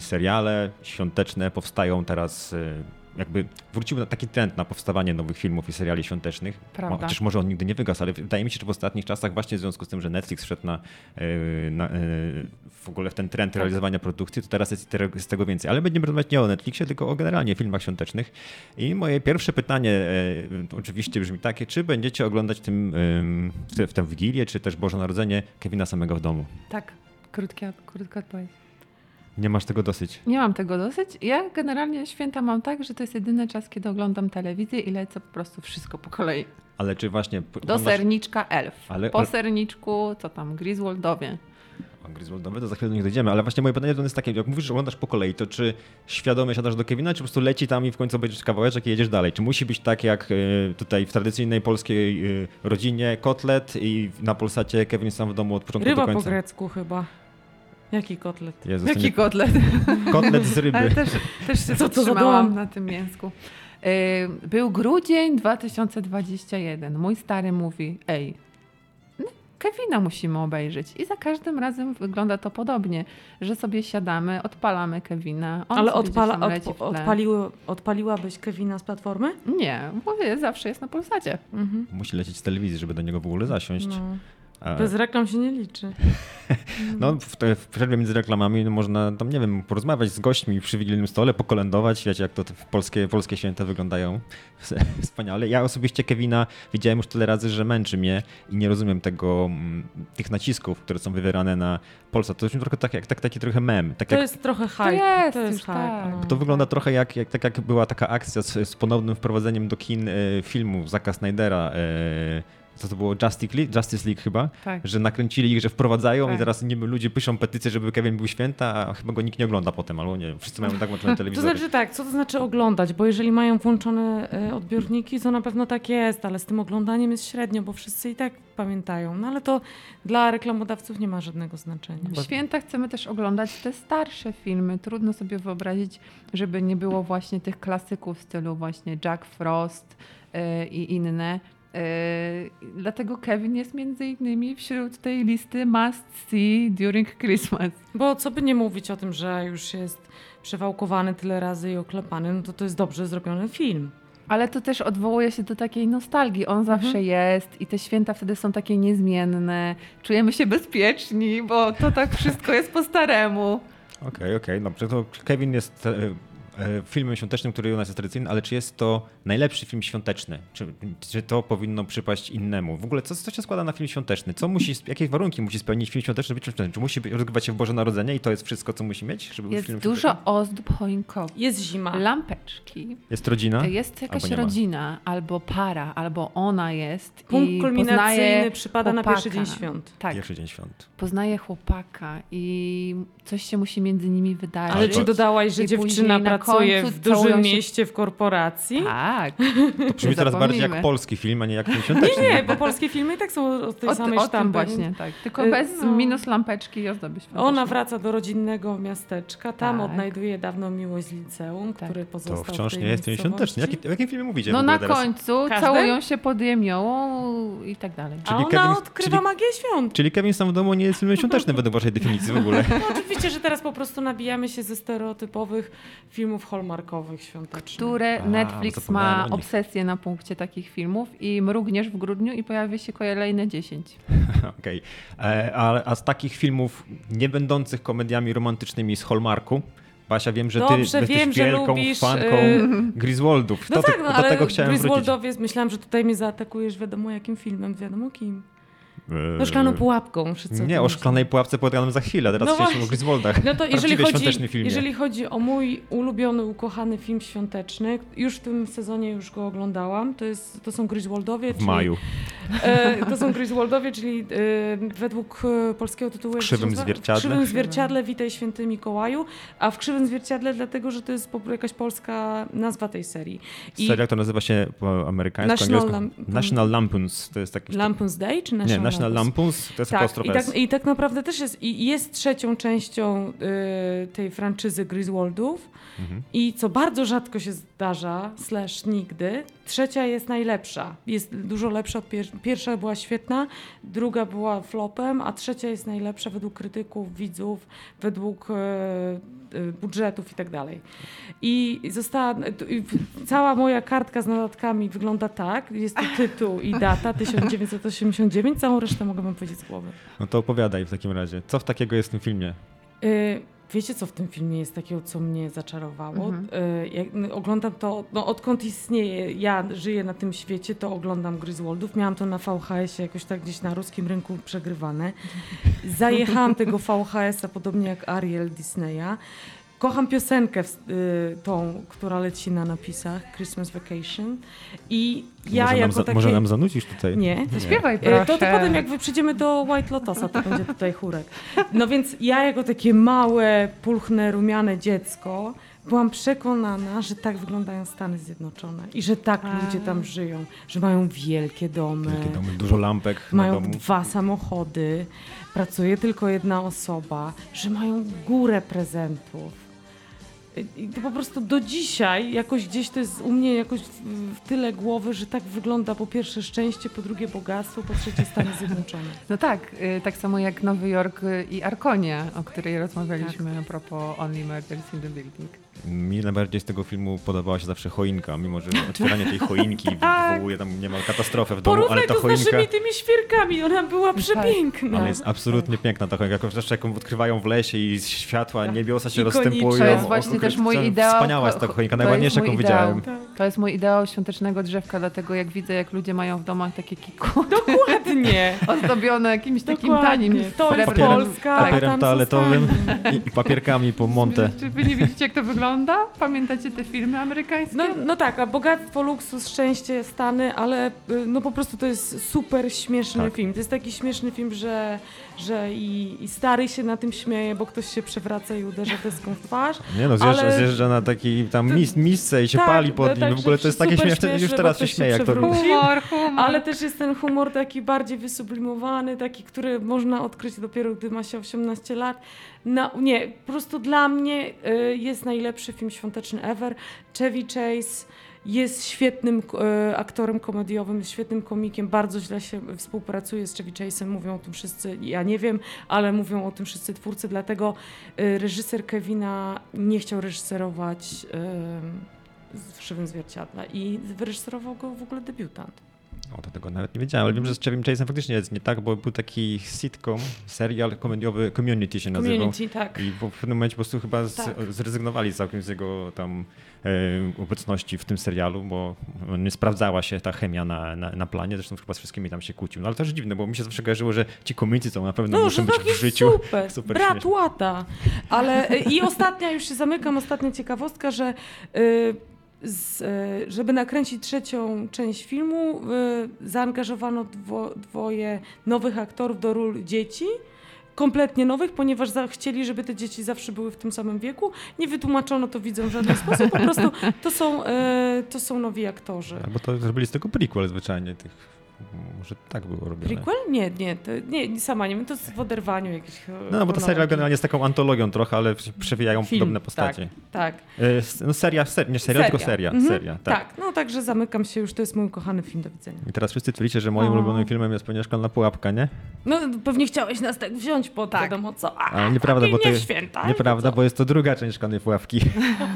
Speaker 1: seriale świąteczne powstają teraz, y, jakby wrócił na taki trend na powstawanie nowych filmów i seriali świątecznych.
Speaker 3: Prawda.
Speaker 1: Chociaż może on nigdy nie wygasł, ale wydaje mi się, że w ostatnich czasach właśnie w związku z tym, że Netflix wszedł na, y, na, y, w ogóle w ten trend
Speaker 3: Tak.
Speaker 1: realizowania produkcji, to teraz jest z tego więcej. Ale będziemy rozmawiać nie o Netflixie, tylko o generalnie filmach świątecznych. I moje pierwsze pytanie y, oczywiście brzmi takie, czy będziecie oglądać tym, w tę Wigilię, czy też Boże Narodzenie Kevina samego w domu?
Speaker 3: Tak, krótka, krótka odpowiedź.
Speaker 1: Nie masz tego dosyć.
Speaker 3: Nie mam tego dosyć. Ja generalnie święta mam tak, że to jest jedyny czas, kiedy oglądam telewizję i lecę po prostu wszystko po kolei.
Speaker 1: Ale czy właśnie...
Speaker 3: Do
Speaker 1: oglądasz-
Speaker 3: serniczka elf.
Speaker 1: Ale-
Speaker 3: po serniczku, co tam, Griswoldowie.
Speaker 1: O, Griswoldowy, to za chwilę do nich dojdziemy, ale właśnie moje pytanie to jest takie, jak mówisz, że oglądasz po kolei, to czy świadomie siadasz do Kevina, czy po prostu leci tam i w końcu obejrzysz kawałeczek i jedziesz dalej? Czy musi być tak jak y, tutaj w tradycyjnej polskiej y, rodzinie kotlet i na Polsacie Kevin sam w domu od początku
Speaker 2: Ryba
Speaker 1: do
Speaker 2: po
Speaker 1: końca?
Speaker 2: grecku chyba. Jaki kotlet?
Speaker 1: Jezus,
Speaker 3: Jaki
Speaker 1: nie...
Speaker 3: kotlet?
Speaker 1: Kotlet z ryby.
Speaker 3: Ale też, też się
Speaker 2: Co to
Speaker 3: na tym mięsku. Y, Był grudzień 2021. Mój stary mówi, ej, Kevina musimy obejrzeć. I za każdym razem wygląda to podobnie, że sobie siadamy, odpalamy Kevina. On
Speaker 2: Ale odpala, odp- odpaliły, odpaliłabyś Kevina z platformy?
Speaker 3: Nie, mówię, zawsze jest na Polsacie.
Speaker 2: Mhm.
Speaker 1: Musi lecieć z telewizji, żeby do niego w ogóle zasiąść.
Speaker 2: No. Bez reklam się nie liczy.
Speaker 1: No, w, w przerwie między reklamami no, można tam, nie wiem, porozmawiać z gośćmi przy wigilijnym stole, pokolędować, wiecie, jak to te polskie, polskie święta wyglądają wspaniale. Ja osobiście Kevina widziałem już tyle razy, że męczy mnie i nie rozumiem tego, mm, tych nacisków, które są wywierane na Polsat. To jest trochę tak, jak tak, taki trochę mem. Tak
Speaker 2: To
Speaker 1: jak,
Speaker 2: jest trochę hype.
Speaker 3: jest
Speaker 2: to jest hype.
Speaker 3: tak.
Speaker 2: no.
Speaker 1: to wygląda trochę jak, jak, tak jak była taka akcja z, z ponownym wprowadzeniem do kin e, filmu Zaka Snydera, e, co to było Justice League, Justice League chyba,
Speaker 3: Tak.
Speaker 1: że nakręcili ich, że wprowadzają i
Speaker 3: Tak.
Speaker 1: teraz niby ludzie piszą petycje, żeby Kevin był święta, a chyba go nikt nie ogląda potem, albo nie, wszyscy mają tak włączone
Speaker 2: To
Speaker 1: telewizory.
Speaker 2: znaczy tak, co to znaczy oglądać? Bo jeżeli mają włączone e, odbiorniki, to na pewno tak jest, ale z tym oglądaniem jest średnio, bo wszyscy i tak pamiętają. No ale to dla reklamodawców nie ma żadnego znaczenia.
Speaker 3: W święta chcemy też oglądać te starsze filmy. Trudno sobie wyobrazić, żeby nie było właśnie tych klasyków w stylu właśnie Jack Frost y, i inne. Y, dlatego Kevin jest między innymi wśród tej listy must see during Christmas.
Speaker 2: Bo co by nie mówić o tym, że już jest przewałkowany tyle razy i oklepany, no to to jest dobrze zrobiony film.
Speaker 3: Ale to też odwołuje się do takiej nostalgii. On zawsze jest i te święta wtedy są takie niezmienne. Czujemy się bezpieczni, bo to tak wszystko jest po staremu.
Speaker 1: Okej, okej, dobrze. To Kevin jest e, e, filmem świątecznym, który u nas jest tradycyjny, ale czy jest to najlepszy film świąteczny? Czy, czy to powinno przypaść innemu? W ogóle co, co się składa na film świąteczny? Co musi, jakie warunki musi spełnić film świąteczny, być świąteczny? Czy musi rozgrywać się w Boże Narodzenie i to jest wszystko, co musi mieć, żeby być
Speaker 3: Jest
Speaker 1: filmem
Speaker 3: dużo ozdób choinkowych.
Speaker 2: Jest zima.
Speaker 3: Lampeczki.
Speaker 1: Jest rodzina?
Speaker 3: Jest jakaś
Speaker 1: Albo
Speaker 3: rodzina, albo para, albo ona jest.
Speaker 2: Punkt
Speaker 3: i
Speaker 2: kulminacyjny
Speaker 3: poznaje
Speaker 2: przypada na
Speaker 3: chłopaka.
Speaker 2: pierwszy dzień świąt.
Speaker 3: Tak,
Speaker 1: Pierwszy dzień świąt.
Speaker 3: poznaje chłopaka i coś się musi między nimi wydarzyć.
Speaker 2: Ale czy dodałaś, że
Speaker 3: I
Speaker 2: dziewczyna
Speaker 3: na
Speaker 2: pracuje
Speaker 3: końcu
Speaker 2: w dużym mieście w korporacji?
Speaker 3: Tak.
Speaker 1: To brzmi teraz bardziej jak polski film, a nie jak film świąteczny.
Speaker 2: Nie, bo polskie filmy i tak są od tej
Speaker 3: O,
Speaker 2: samej
Speaker 3: o
Speaker 2: sztampy.
Speaker 3: właśnie, tak. Tylko
Speaker 2: Y,
Speaker 3: bez
Speaker 2: no.
Speaker 3: minus lampeczki i ozdoby świąteczne.
Speaker 2: Ona wraca do rodzinnego miasteczka, tam
Speaker 3: Tak.
Speaker 2: odnajduje dawną miłość z liceum,
Speaker 3: Tak.
Speaker 2: który
Speaker 1: To
Speaker 2: pozostał
Speaker 1: wciąż
Speaker 2: w tej
Speaker 1: nie jest film
Speaker 2: miejscowości.
Speaker 1: świąteczny. Jaki, o jakim filmie mówicie
Speaker 3: No na
Speaker 1: teraz?
Speaker 3: końcu
Speaker 2: Każdy?
Speaker 3: całują się pod jemiołą i tak dalej.
Speaker 2: A
Speaker 1: Czyli
Speaker 2: ona
Speaker 1: Kevin-
Speaker 2: odkrywa
Speaker 1: czyli-
Speaker 2: magię świąt.
Speaker 1: Czyli Kevin sam w domu nie jest filmem świątecznym według waszej definicji w ogóle.
Speaker 2: No, oczywiście, że teraz po prostu nabijamy się ze stereotypowych filmów hallmarkowych świątecznych.
Speaker 3: Które
Speaker 1: A,
Speaker 3: Netflix ma obsesję na punkcie takich filmów i mrugniesz w grudniu i pojawi się kolejne 10.
Speaker 1: Okej. E, A, a z takich filmów nie będących komediami romantycznymi z Hallmarku, Basia, wiem, że ty
Speaker 2: Dobrze,
Speaker 1: jesteś
Speaker 2: wiem, że
Speaker 1: wielką
Speaker 2: lubisz,
Speaker 1: fanką
Speaker 2: y,
Speaker 1: Griswoldów.
Speaker 2: No
Speaker 1: To
Speaker 2: tak,
Speaker 1: ty-
Speaker 2: no
Speaker 1: do
Speaker 2: ale
Speaker 1: tego chciałem wrócić.
Speaker 2: Griswoldowie, myślałam, że tutaj mnie zaatakujesz wiadomo jakim filmem, wiadomo kim. No szklaną pułapką. O
Speaker 1: Nie, o szklanej pułapce pogadamy za chwilę, teraz
Speaker 2: No
Speaker 1: o
Speaker 2: właśnie.
Speaker 1: Griswoldach.
Speaker 2: No to jeżeli chodzi, jeżeli chodzi o mój ulubiony, ukochany film świąteczny, już w tym sezonie już go oglądałam, to, jest, to są Griswoldowie.
Speaker 1: W
Speaker 2: czyli,
Speaker 1: maju.
Speaker 2: E, to są Griswoldowie, czyli e, według e, polskiego tytułu... jak
Speaker 1: Krzywym
Speaker 2: się
Speaker 1: zwierciadle.
Speaker 2: W Krzywym Zwierciadle, Witaj Święty Mikołaju, a w Krzywym Zwierciadle dlatego, że to jest jakaś polska nazwa tej serii. I
Speaker 1: Serial to nazywa się po amerykańsku,
Speaker 2: National
Speaker 1: angielsku.
Speaker 2: Lam-
Speaker 1: National Lampoons. To jest taki...
Speaker 2: Lampoon's Day czy
Speaker 1: nie,
Speaker 2: National,
Speaker 1: Lampoons to jest
Speaker 2: Tak,
Speaker 1: apostroph
Speaker 2: i tak, i tak naprawdę też jest, i jest trzecią częścią y, tej franczyzy Griswoldów
Speaker 1: Mhm.
Speaker 2: i co bardzo rzadko się zdarza, slash nigdy, trzecia jest najlepsza. Jest dużo lepsza od pier- pierwsza była świetna, druga była flopem, a trzecia jest najlepsza według krytyków, widzów, według y, y, budżetów i tak dalej. I została, cała moja kartka z notatkami wygląda tak, jest to tytuł i data 1989, całą resztę mogę wam powiedzieć z głowy.
Speaker 1: No to opowiadaj w takim razie. Co w takiego jest w tym filmie?
Speaker 2: Y, Wiecie, co w tym filmie jest takiego, co mnie zaczarowało?
Speaker 3: Mhm.
Speaker 2: Y, no, oglądam to, no, odkąd istnieje, ja żyję na tym świecie, to oglądam Griswoldów. Miałam to na VHS-ie jakoś tak gdzieś na ruskim rynku przegrywane. Zajechałam tego VHS-a, podobnie jak Ariel Disneya. Kocham piosenkę y, tą, która leci na napisach, Christmas Vacation. I ja
Speaker 1: może, nam za,
Speaker 2: takie...
Speaker 1: może nam zanucić tutaj?
Speaker 2: Nie.
Speaker 3: Śpiewaj
Speaker 2: E,
Speaker 3: proszę.
Speaker 2: To, to potem jak przyjdziemy do White Lotosa, to będzie tutaj chórek. No więc ja jako takie małe, pulchne, rumiane dziecko byłam przekonana, że tak wyglądają Stany Zjednoczone i że tak
Speaker 3: A.
Speaker 2: ludzie tam żyją, że mają wielkie domy,
Speaker 1: Wielkie domy, dużo lampek na
Speaker 2: mają
Speaker 1: domu.
Speaker 2: dwa samochody, pracuje tylko jedna osoba, że mają górę prezentów. I to po prostu do dzisiaj jakoś gdzieś to jest u mnie jakoś w, tyle głowy, że tak wygląda po pierwsze szczęście, po drugie bogactwo, po trzecie Stany Zjednoczone.
Speaker 3: No tak, y, tak samo jak Nowy Jork y, i Arkonia, o której rozmawialiśmy a propos Only Murders in the Building.
Speaker 1: Mi najbardziej z tego filmu podobała się zawsze choinka, mimo że otwieranie tej choinki wywołuje tam niemal katastrofę w domu, ale ta
Speaker 2: to z
Speaker 1: choinka...
Speaker 2: naszymi tymi świerkami, ona była przepiękna.
Speaker 1: Ale jest absolutnie piękna ta choinka, jako zawsze jak ją odkrywają w lesie i światła, niebiosa się rozstępują.
Speaker 3: To jest właśnie też mój ideał.
Speaker 1: Wspaniała jest ta
Speaker 3: cho-
Speaker 1: choinka,
Speaker 3: to
Speaker 1: najładniejsza
Speaker 3: jest
Speaker 1: jaką widziałem.
Speaker 3: To jest mój ideał świątecznego drzewka, dlatego jak widzę, jak ludzie mają w domach takie kiku
Speaker 2: Dokładnie.
Speaker 3: ozdobione jakimś takim
Speaker 2: Dokładnie.
Speaker 3: tanim
Speaker 2: To jest
Speaker 3: srebrnym-
Speaker 2: Polska,
Speaker 3: Tak.
Speaker 1: Papierem
Speaker 2: tam
Speaker 1: toaletowym
Speaker 2: zostanie.
Speaker 1: i, papierkami po monte.
Speaker 3: Czy wy nie widzicie, jak to wygląda? Pamiętacie te filmy amerykańskie?
Speaker 2: No, no tak, a bogactwo, luksus, szczęście, Stany, ale y, no po prostu to jest super śmieszny
Speaker 1: Tak.
Speaker 2: film. To jest taki śmieszny film, że, że i, i stary się na tym śmieje, bo ktoś się przewraca i uderza deską w twarz.
Speaker 1: Nie no, zjeżdża,
Speaker 2: Ale-
Speaker 1: zjeżdża na takiej tam
Speaker 2: To-
Speaker 1: mis, misce i się
Speaker 2: tak,
Speaker 1: pali pod
Speaker 2: tak,
Speaker 1: nim. W ogóle to jest takie
Speaker 2: super
Speaker 1: śmieszne, już
Speaker 2: śmieszne,
Speaker 1: teraz się
Speaker 2: się
Speaker 1: jak to robi.
Speaker 3: Humor, humor.
Speaker 2: Ale też jest ten humor taki bardziej wysublimowany, taki, który można odkryć dopiero, gdy ma się 18 lat. No, nie, po prostu dla mnie y, jest najlepszy film świąteczny ever. Chevy Chase jest świetnym y, aktorem komediowym, świetnym komikiem, bardzo źle się współpracuje z Chevy Chase'em, mówią o tym wszyscy, ja nie wiem, ale mówią o tym wszyscy twórcy, dlatego y, reżyser Kevina nie chciał reżyserować y, w Żywym Zwierciadle i wyreżyserował go w ogóle debiutant.
Speaker 1: O, to tego nawet nie wiedziałem, ale wiem, że z Chevym Chase'em faktycznie jest nie tak, bo był taki sitcom, serial komediowy Community się nazywał.
Speaker 2: Community, tak.
Speaker 1: I po pewnym momencie po prostu chyba z,
Speaker 2: Tak.
Speaker 1: zrezygnowali całkiem z jego tam e, obecności w tym serialu, bo nie sprawdzała się ta chemia na, na, na planie, zresztą chyba z wszystkimi tam się kłócił. No ale to też dziwne, bo mi się zawsze kojarzyło, że ci komicy to na pewno
Speaker 2: No,
Speaker 1: muszą być w życiu.
Speaker 2: super,
Speaker 1: super
Speaker 2: brat łata. Ale y, i ostatnia, już się zamykam, ostatnia ciekawostka, że y, z, y, żeby nakręcić trzecią część filmu, y, zaangażowano dwo, dwoje nowych aktorów do ról dzieci. Kompletnie nowych, ponieważ chcieli, żeby te dzieci zawsze były w tym samym wieku. Nie wytłumaczono to widzom w żaden sposób, po prostu to są, y, to są nowi aktorzy.
Speaker 1: Albo to zrobili z tego prequel zwyczajnie tych. Może tak było robione.
Speaker 2: Prequel? Nie, nie, to, nie, sama nie wiem, to jest w oderwaniu jakiś
Speaker 1: No, no bo serial
Speaker 2: chronologii.
Speaker 1: generalnie jest taką antologią trochę, ale przewijają
Speaker 2: Film,
Speaker 1: podobne postacie.
Speaker 2: Tak, tak.
Speaker 1: E, No seria, ser, nie serial, tylko seria.
Speaker 2: Mhm,
Speaker 1: seria tak.
Speaker 2: tak. no także zamykam się już, to jest mój ukochany film, do widzenia.
Speaker 1: I teraz wszyscy twierdzicie, że moim
Speaker 2: O.
Speaker 1: ulubionym filmem jest pewnie Szkolna Pułapka, nie?
Speaker 2: No pewnie chciałeś nas tak wziąć po
Speaker 3: Tak.
Speaker 2: wiadomo co. A,
Speaker 1: Ale nieprawda, bo to
Speaker 2: nie
Speaker 1: jest-
Speaker 2: święta.
Speaker 1: Nieprawda, bo jest to druga część Szkolnej Pułapki.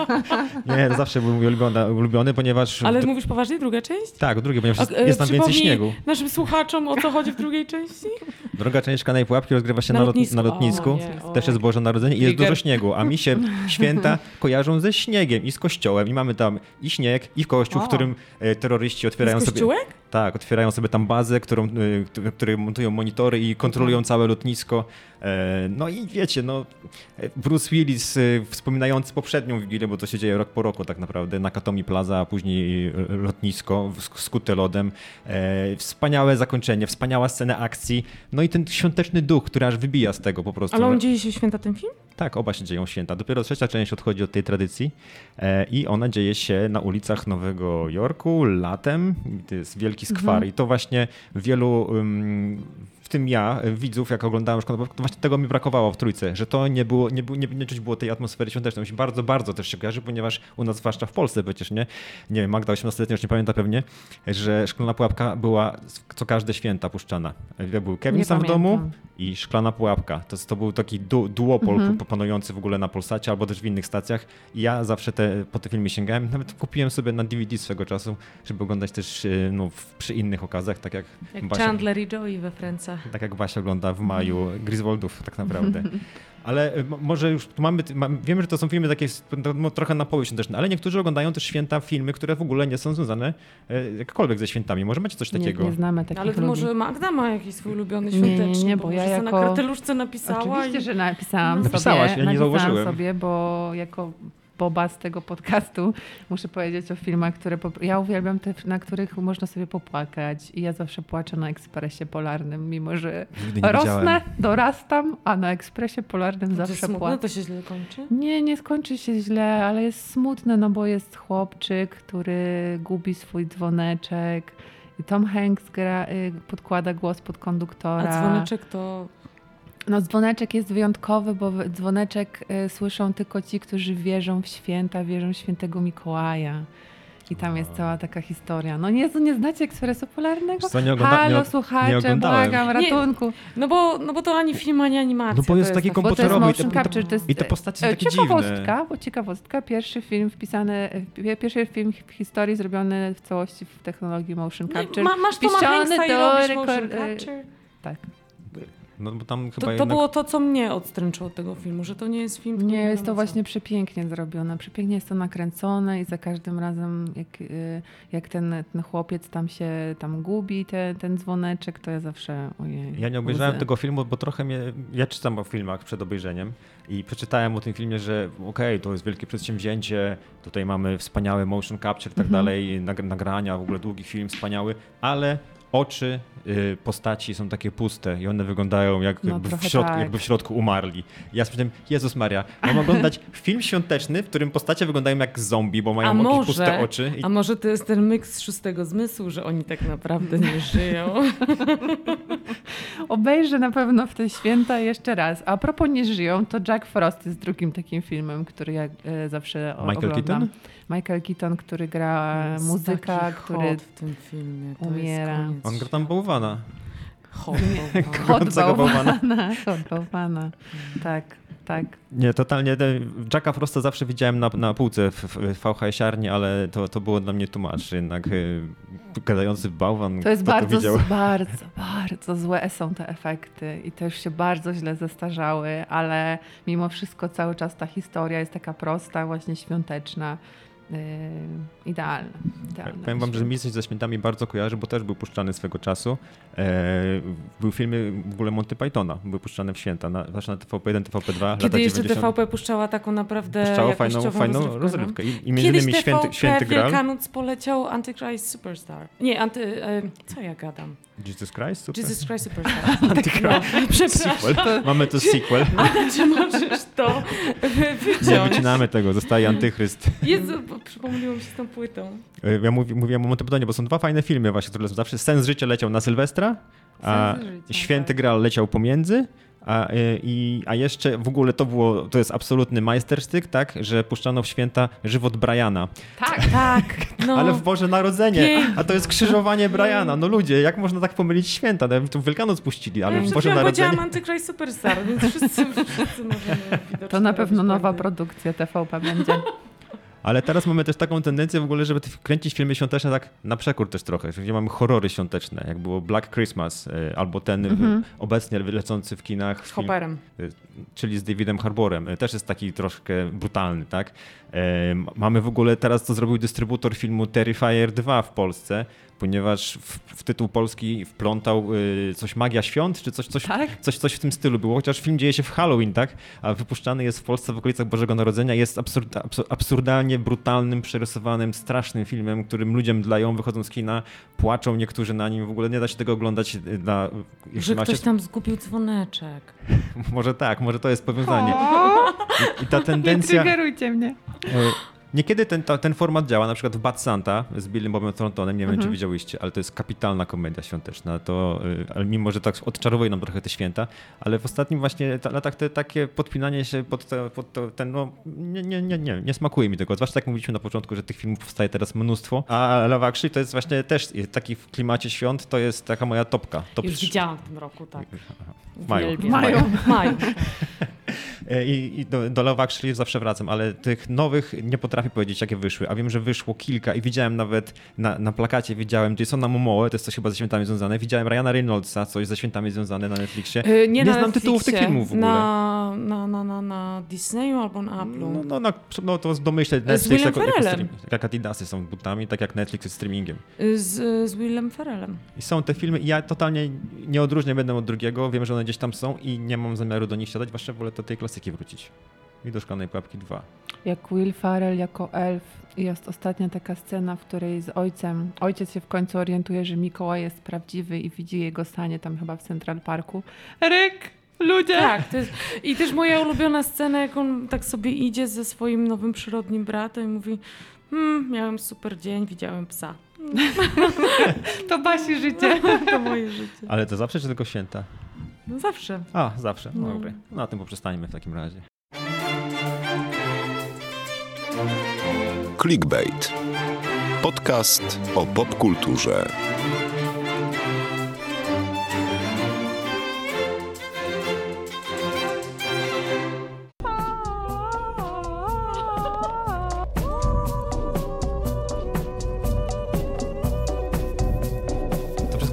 Speaker 1: nie, to zawsze był mój ulubiony, ulubiony ponieważ...
Speaker 2: Ale mówisz poważnie, druga część?
Speaker 1: Tak, drugi, ponieważ jest,
Speaker 2: A, e,
Speaker 1: jest tam więcej śniegu.
Speaker 2: Naszym słuchaczom o co chodzi w drugiej części?
Speaker 1: Druga część Szklanej Pułapki rozgrywa się
Speaker 2: Na
Speaker 1: na, lot,
Speaker 2: lotnisku.
Speaker 1: na lotnisku.
Speaker 2: O, nie, o.
Speaker 1: Też jest Boże Narodzenie i jest dużo śniegu, a mi się święta kojarzą ze śniegiem i z kościołem. I mamy tam i śnieg, i kościół, w
Speaker 2: O.
Speaker 1: którym e, terroryści otwierają
Speaker 2: Z
Speaker 1: sobie...
Speaker 2: kościółek?
Speaker 1: Tak, otwierają sobie tam bazę, którą, y, któ- które montują monitory i kontrolują
Speaker 2: Mhm.
Speaker 1: całe lotnisko. E, No i wiecie, no, Bruce Willis y, wspominający poprzednią Wigilię, bo to się dzieje rok po roku tak naprawdę, Nakatomi Plaza, a później y, lotnisko sk- skute lodem. E, Wspaniałe zakończenie, wspaniała scena akcji, no i ten świąteczny duch, który aż wybija z tego po prostu.
Speaker 2: Ale on dzieje się święta ten film?
Speaker 1: Tak, oba się dzieją święta. Dopiero trzecia część odchodzi od tej tradycji i ona dzieje się na ulicach Nowego Jorku latem. To jest wielki skwar i to właśnie wielu, tym ja, y, widzów, jak oglądałem szkołę, to właśnie tego mi brakowało w trójce, że to nie było, nie, nie, nie czuć było tej atmosfery świątecznej. Mi się bardzo, bardzo też się kojarzy, ponieważ u nas, zwłaszcza w Polsce przecież, nie? Nie wiem, Magda 18-letnia już nie pamięta pewnie, że Szklana Pułapka była co każde święta puszczana. Był Kevin
Speaker 3: Nie
Speaker 1: sam w domu,
Speaker 3: pamiętam.
Speaker 1: i Szklana Pułapka. To, to był taki du, duopol
Speaker 3: Mhm.
Speaker 1: panujący w ogóle na Polsacie albo też w innych stacjach. I ja zawsze te, po te filmy sięgałem. Nawet kupiłem sobie na DVD swego czasu, żeby oglądać też e, no, w, przy innych okazjach, tak jak,
Speaker 2: Jak
Speaker 1: Basia,
Speaker 2: Chandler i Joey we Francach.
Speaker 1: Tak jak Basia ogląda w maju Griswoldów tak naprawdę. Ale e, mo- może już tu mamy, ma, wiemy, że to są filmy takie no, no, trochę na poły świąteczne, ale niektórzy oglądają też święta filmy, które w ogóle nie są związane e, jakkolwiek ze świętami. Może macie coś
Speaker 3: Nie,
Speaker 1: takiego?
Speaker 3: nie znamy takich
Speaker 2: Ale to
Speaker 3: ludzi.
Speaker 2: może Magda ma jakiś swój ulubiony
Speaker 3: Nie, nie,
Speaker 2: świąteczny,
Speaker 3: nie, bo ja
Speaker 2: może sobie
Speaker 3: jako-
Speaker 2: na karteluszce napisała
Speaker 3: Oczywiście,
Speaker 2: i...
Speaker 3: że napisałam
Speaker 2: No.
Speaker 1: Napisałaś,
Speaker 3: sobie,
Speaker 1: ja nie
Speaker 3: napisałam
Speaker 1: zauważyłem.
Speaker 3: sobie, bo jako Boba z tego podcastu, muszę powiedzieć o filmach, które po, ja uwielbiam te, na których można sobie popłakać i ja zawsze płaczę na ekspresie polarnym, mimo że rosnę,
Speaker 1: widziałem.
Speaker 3: dorastam, a na ekspresie polarnym
Speaker 2: To
Speaker 3: zawsze płaczę.
Speaker 2: to się źle kończy?
Speaker 3: Nie, nie skończy się źle, ale jest smutne, no bo jest chłopczyk, który gubi swój dzwoneczek. I Tom Hanks gra, y, podkłada głos pod konduktora.
Speaker 2: A dzwoneczek to...
Speaker 3: No dzwoneczek jest wyjątkowy, bo dzwoneczek y, słyszą tylko ci, którzy wierzą w święta, wierzą w świętego Mikołaja. I tam jest cała taka historia. No nie, nie znacie ekspresu polarnego?
Speaker 1: Co, nie ogląda-
Speaker 3: Halo,
Speaker 1: nie o- nie
Speaker 3: słuchacze,
Speaker 1: oglądałem.
Speaker 3: błagam,
Speaker 2: Nie.
Speaker 3: ratunku.
Speaker 2: No bo, no bo to ani film, ani animacja.
Speaker 1: No bo
Speaker 2: to
Speaker 1: jest taki
Speaker 2: tak-
Speaker 3: Bo to jest
Speaker 1: komputerowy i te,
Speaker 3: motion capture, to jest,
Speaker 1: i te postacie są
Speaker 3: e,
Speaker 1: takie
Speaker 3: ciekawostka,
Speaker 1: dziwne.
Speaker 3: bo ciekawostka, pierwszy film wpisany, e, pierwszy film w historii zrobiony w całości w technologii motion
Speaker 2: No
Speaker 3: capture.
Speaker 2: Ma, masz Toma Hanksa i
Speaker 3: do
Speaker 2: robisz motion
Speaker 3: e,
Speaker 2: capture?
Speaker 3: Tak.
Speaker 1: No bo tam chyba
Speaker 2: To, to
Speaker 1: jednak...
Speaker 2: było to, co mnie odstręczyło od tego filmu, że to nie jest film...
Speaker 3: Nie,
Speaker 2: który
Speaker 3: jest to właśnie przepięknie zrobione. Przepięknie jest to nakręcone i za każdym razem, jak, y, jak ten, ten chłopiec tam się tam gubi, te, ten dzwoneczek, to ja zawsze ojej.
Speaker 1: Ja nie obejrzałem
Speaker 3: łzy.
Speaker 1: tego filmu, bo trochę mnie. Ja czytam o filmach przed obejrzeniem i przeczytałem o tym filmie, że okej, to jest wielkie przedsięwzięcie, tutaj mamy wspaniały motion capture i tak
Speaker 3: Mhm.
Speaker 1: dalej, nag- nagrania, w ogóle długi film wspaniały, ale oczy y, postaci są takie puste i one wyglądają jak,
Speaker 3: No,
Speaker 1: jakby, w środku,
Speaker 3: tak.
Speaker 1: jakby w środku umarli. Ja stwierdziłem, Jezus Maria, mam oglądać film świąteczny, w którym postacie wyglądają jak zombie, bo mają
Speaker 2: A
Speaker 1: jakieś
Speaker 2: może,
Speaker 1: puste oczy. I
Speaker 2: a może to jest ten miks szóstego zmysłu, że oni tak naprawdę nie żyją?
Speaker 3: Obejrzę na pewno w te święta jeszcze raz. A propos nie żyją, to Jack Frost jest drugim takim filmem, który ja e, zawsze
Speaker 1: Michael
Speaker 3: oglądam.
Speaker 1: Keaton?
Speaker 3: Michael Keaton, który gra
Speaker 2: Jest
Speaker 3: muzyka, który
Speaker 2: w tym filmie. To
Speaker 3: umiera.
Speaker 2: Koniec
Speaker 1: On gra tam bałwana.
Speaker 2: Hot,
Speaker 3: bałwana. Hot bałwana. Tak, tak.
Speaker 1: Nie, totalnie. Jacka Frosta zawsze widziałem na, na półce w, w VHS-arni, ale to, to było dla mnie tłumacz. Jednak y, gadający bałwan.
Speaker 3: To jest bardzo,
Speaker 1: widział?
Speaker 3: bardzo, bardzo złe są te efekty i to już się bardzo źle zestarzały, ale mimo wszystko cały czas ta historia jest taka prosta, właśnie świąteczna. Yy, idealna. idealna
Speaker 1: Powiem wam, że mi się ze świętami bardzo kojarzy, bo też był puszczany swego czasu. E, był filmy w ogóle Monty Pythona, były puszczane w święta, na, zwłaszcza na TVP1, TVP2, lata
Speaker 2: Kiedy jeszcze
Speaker 1: 90.
Speaker 2: TVP puszczała taką naprawdę
Speaker 1: Puszczało fajną, fajną
Speaker 2: rozrywkę,
Speaker 1: rozrywkę.
Speaker 2: no.
Speaker 1: I, i między
Speaker 2: Kiedyś
Speaker 1: innymi
Speaker 2: TVP
Speaker 1: Święty, Święty Graal.
Speaker 2: Wielkanoc poleciał Antichrist Superstar. Nie, anty, e, co ja gadam?
Speaker 1: Jesus Christ? Super.
Speaker 2: Jesus Christ Superstar.
Speaker 1: Antichrist.
Speaker 2: No, przepraszam.
Speaker 1: Sequel. Mamy to sequel.
Speaker 2: Ale czy możesz to
Speaker 1: Nie
Speaker 2: wyciąć?
Speaker 1: wycinamy tego, zostaje Antychryst.
Speaker 2: Jezu, przypomniło mi się z tą płytą.
Speaker 1: Ja mówi, mówiłem o Monty Pythonie, bo są dwa fajne filmy właśnie, które zawsze. Sens życia leciał na Sylwestra, a
Speaker 3: życia,
Speaker 1: Święty
Speaker 3: tak.
Speaker 1: Graal leciał pomiędzy. A, y, i, a jeszcze w ogóle to było, to jest absolutny majstersztyk, tak, że puszczano w święta żywot Briana.
Speaker 3: Tak,
Speaker 2: Tak, no.
Speaker 1: Ale w Boże Narodzenie,
Speaker 2: Pięknie.
Speaker 1: a to jest krzyżowanie Briana. No ludzie, jak można tak pomylić święta? No, Tu Wielkanoc puścili, ale
Speaker 2: ja
Speaker 1: w Boże Narodzenie.
Speaker 2: powiedziałam Antychrist Superstar, więc wszyscy, wszyscy możemy widocznie
Speaker 3: to na pewno nowa produkcja TVP będzie.
Speaker 1: Ale teraz mamy też taką tendencję w ogóle, żeby kręcić filmy świąteczne tak na przekór też trochę, gdzie mamy horrory świąteczne, jak było Black Christmas, y, albo ten y, obecnie lecący w kinach
Speaker 2: Z
Speaker 1: film,
Speaker 2: Hopperem.
Speaker 1: y, czyli z Davidem Harborem. Też jest taki troszkę brutalny, tak? Mamy w ogóle teraz, co zrobił dystrybutor filmu Terrifier 2 w Polsce, ponieważ w, w tytuł polski wplątał y, coś Magia Świąt, czy coś, coś,
Speaker 3: Tak?
Speaker 1: coś, coś w tym stylu było, chociaż film dzieje się w Halloween, tak? A wypuszczany jest w Polsce w okolicach Bożego Narodzenia. Jest absurd, absu- absurdalnie brutalnym, przerysowanym, strasznym filmem, którym ludziom dlają, wychodzą z kina, płaczą niektórzy na nim. W ogóle nie da się tego oglądać y, jeśli
Speaker 2: Że ktoś tam zgubił dzwoneczek.
Speaker 1: Może tak, może to jest powiązanie. I, i ta
Speaker 3: Nie
Speaker 1: tendencja...
Speaker 3: triggerujcie mnie.
Speaker 1: E, Niekiedy ten, ta, ten format działa, na przykład w Bad Santa z Billem Bobem Thorntonem, nie wiem czy widziałyście, ale to jest kapitalna komedia świąteczna, to, y, ale mimo, że tak odczarowuje nam trochę te święta, ale w ostatnim właśnie ta, latach te, takie podpinanie się pod, te, pod to, ten, no nie, nie, nie, nie, nie smakuje mi tego, zwłaszcza jak mówiliśmy na początku, że tych filmów powstaje teraz mnóstwo, a Love Actually to jest właśnie też taki w klimacie świąt, to jest taka moja topka. Top
Speaker 2: Już widziałam w tym roku, tak.
Speaker 1: W maju.
Speaker 3: W maju.
Speaker 2: W maju.
Speaker 1: E, I, i do, do Love Actually zawsze wracam, ale tych nowych nie potrafię powiedzieć, jakie wyszły. A wiem, że wyszło kilka i widziałem nawet na, na plakacie, widziałem Jasona Momoa, to jest coś chyba ze świętami związane. Widziałem Ryana Reynoldsa, coś ze świętami związane na Netflixie.
Speaker 2: Y,
Speaker 1: Nie
Speaker 2: na
Speaker 1: znam tytułów tych
Speaker 2: Netflixie,
Speaker 1: filmów w ogóle.
Speaker 2: Na, na, na, na, na Disneyu albo na Apple'u.
Speaker 1: No, no, no, no to domyślę,
Speaker 2: Z
Speaker 1: Netflix
Speaker 2: Willem
Speaker 1: jako, jako stream, jak Adidasy są butami, tak jak Netflix jest streamingiem.
Speaker 2: Y, Z, z Willem Ferrellem.
Speaker 1: I są te filmy i ja totalnie nie odróżniam jeden od drugiego, wiem, że one gdzieś tam są i nie mam zamiaru do nich siadać, właśnie wolę do tej klasyki wrócić. i do Szklanej Pułapki 2.
Speaker 3: Jak Will Farrell jako elf. Jest ostatnia taka scena, w której z ojcem, ojciec się w końcu orientuje, że Mikołaj jest prawdziwy i widzi jego stanie tam chyba w Central Parku. Ryk! Ludzie!
Speaker 2: Tak, to jest, i też moja ulubiona scena, jak on tak sobie idzie ze swoim nowym przyrodnim bratem i mówi hmm, miałem super dzień, widziałem psa.
Speaker 3: To Basi życie.
Speaker 2: To moje życie.
Speaker 1: Ale to zawsze czy tylko święta?
Speaker 2: No zawsze.
Speaker 1: A, zawsze. No,
Speaker 2: No.
Speaker 1: dobra. Na tym poprzestańmy w takim razie.
Speaker 4: Clickbait. Podcast o popkulturze.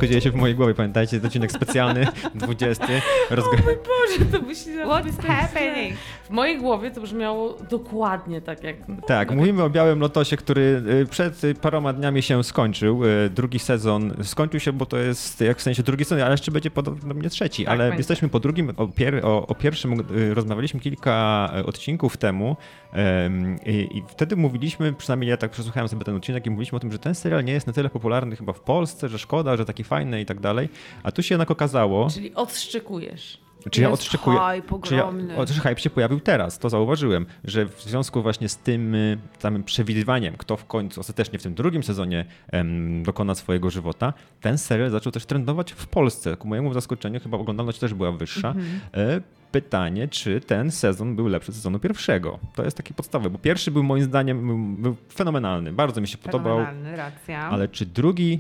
Speaker 1: Wszystko dzieje się w mojej głowie, pamiętajcie, to odcinek specjalny, 20. Rozgry...
Speaker 2: Mój Boże, to myślałam,
Speaker 3: What's happening?
Speaker 2: W mojej głowie to brzmiało dokładnie tak jak...
Speaker 1: Tak, mówimy o Białym Lotosie, który y, przed paroma dniami się skończył. Y, Drugi sezon skończył się, bo to jest jak w sensie drugi sezon, ale jeszcze będzie podobnie trzeci.
Speaker 2: Tak,
Speaker 1: ale
Speaker 2: będzie.
Speaker 1: jesteśmy po drugim, o, pier, o, o pierwszym y, rozmawialiśmy kilka odcinków temu em, i, i wtedy mówiliśmy, przynajmniej ja tak przesłuchałem sobie ten odcinek i mówiliśmy o tym, że ten serial nie jest na tyle popularny chyba w Polsce, że szkoda, że taki fajny i tak dalej. A tu się jednak okazało,
Speaker 2: Czyli odszczekujesz.
Speaker 1: czy ja odszczekuję.
Speaker 3: hype
Speaker 1: Czy ja, o, że hype się pojawił teraz, to zauważyłem, że w związku właśnie z tym y, samym przewidywaniem, kto w końcu ostatecznie w tym drugim sezonie em, dokona swojego żywota, ten serial zaczął też trendować w Polsce. Ku mojemu zaskoczeniu chyba oglądalność też była wyższa.
Speaker 3: Mhm.
Speaker 1: E, Pytanie, czy ten sezon był lepszy od sezonu pierwszego? To jest takie podstawowe, bo pierwszy był moim zdaniem był, był fenomenalny, bardzo mi się podobał,
Speaker 3: Fenomenalny, racja.
Speaker 1: ale czy drugi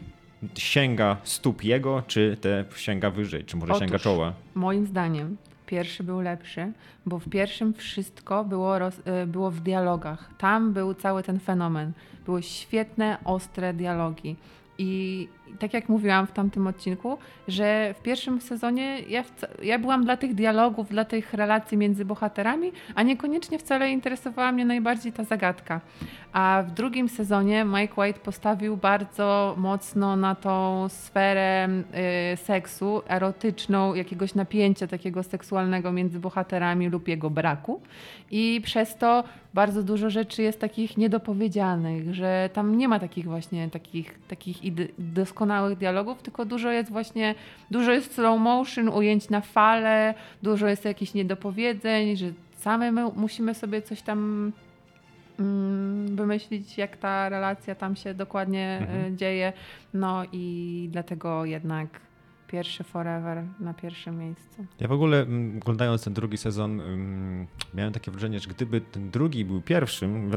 Speaker 1: sięga stóp jego, czy te sięga wyżej, czy może
Speaker 3: Otóż,
Speaker 1: sięga czoła?
Speaker 3: Moim zdaniem pierwszy był lepszy, bo w pierwszym wszystko było, roz, y, było w dialogach. Tam był cały ten fenomen. Były świetne, ostre dialogi. I tak jak mówiłam w tamtym odcinku, że w pierwszym sezonie ja, ja byłam dla tych dialogów, dla tych relacji między bohaterami, a niekoniecznie wcale interesowała mnie najbardziej ta zagadka. A w drugim sezonie Mike White postawił bardzo mocno na tą sferę y, seksu, erotyczną, jakiegoś napięcia takiego seksualnego między bohaterami lub jego braku. I przez to bardzo dużo rzeczy jest takich niedopowiedzianych, że tam nie ma takich właśnie takich, takich doskonałych dialogów, tylko dużo jest właśnie, dużo jest slow motion, ujęć na fale, dużo jest jakichś niedopowiedzeń, że same my musimy sobie coś tam wymyślić, jak ta relacja tam się dokładnie
Speaker 1: Mhm.
Speaker 3: y, dzieje. No i dlatego jednak pierwszy Forever na pierwszym miejscu.
Speaker 1: Ja w ogóle mm, oglądając ten drugi sezon mm, miałem takie wrażenie, że gdyby ten drugi był pierwszym,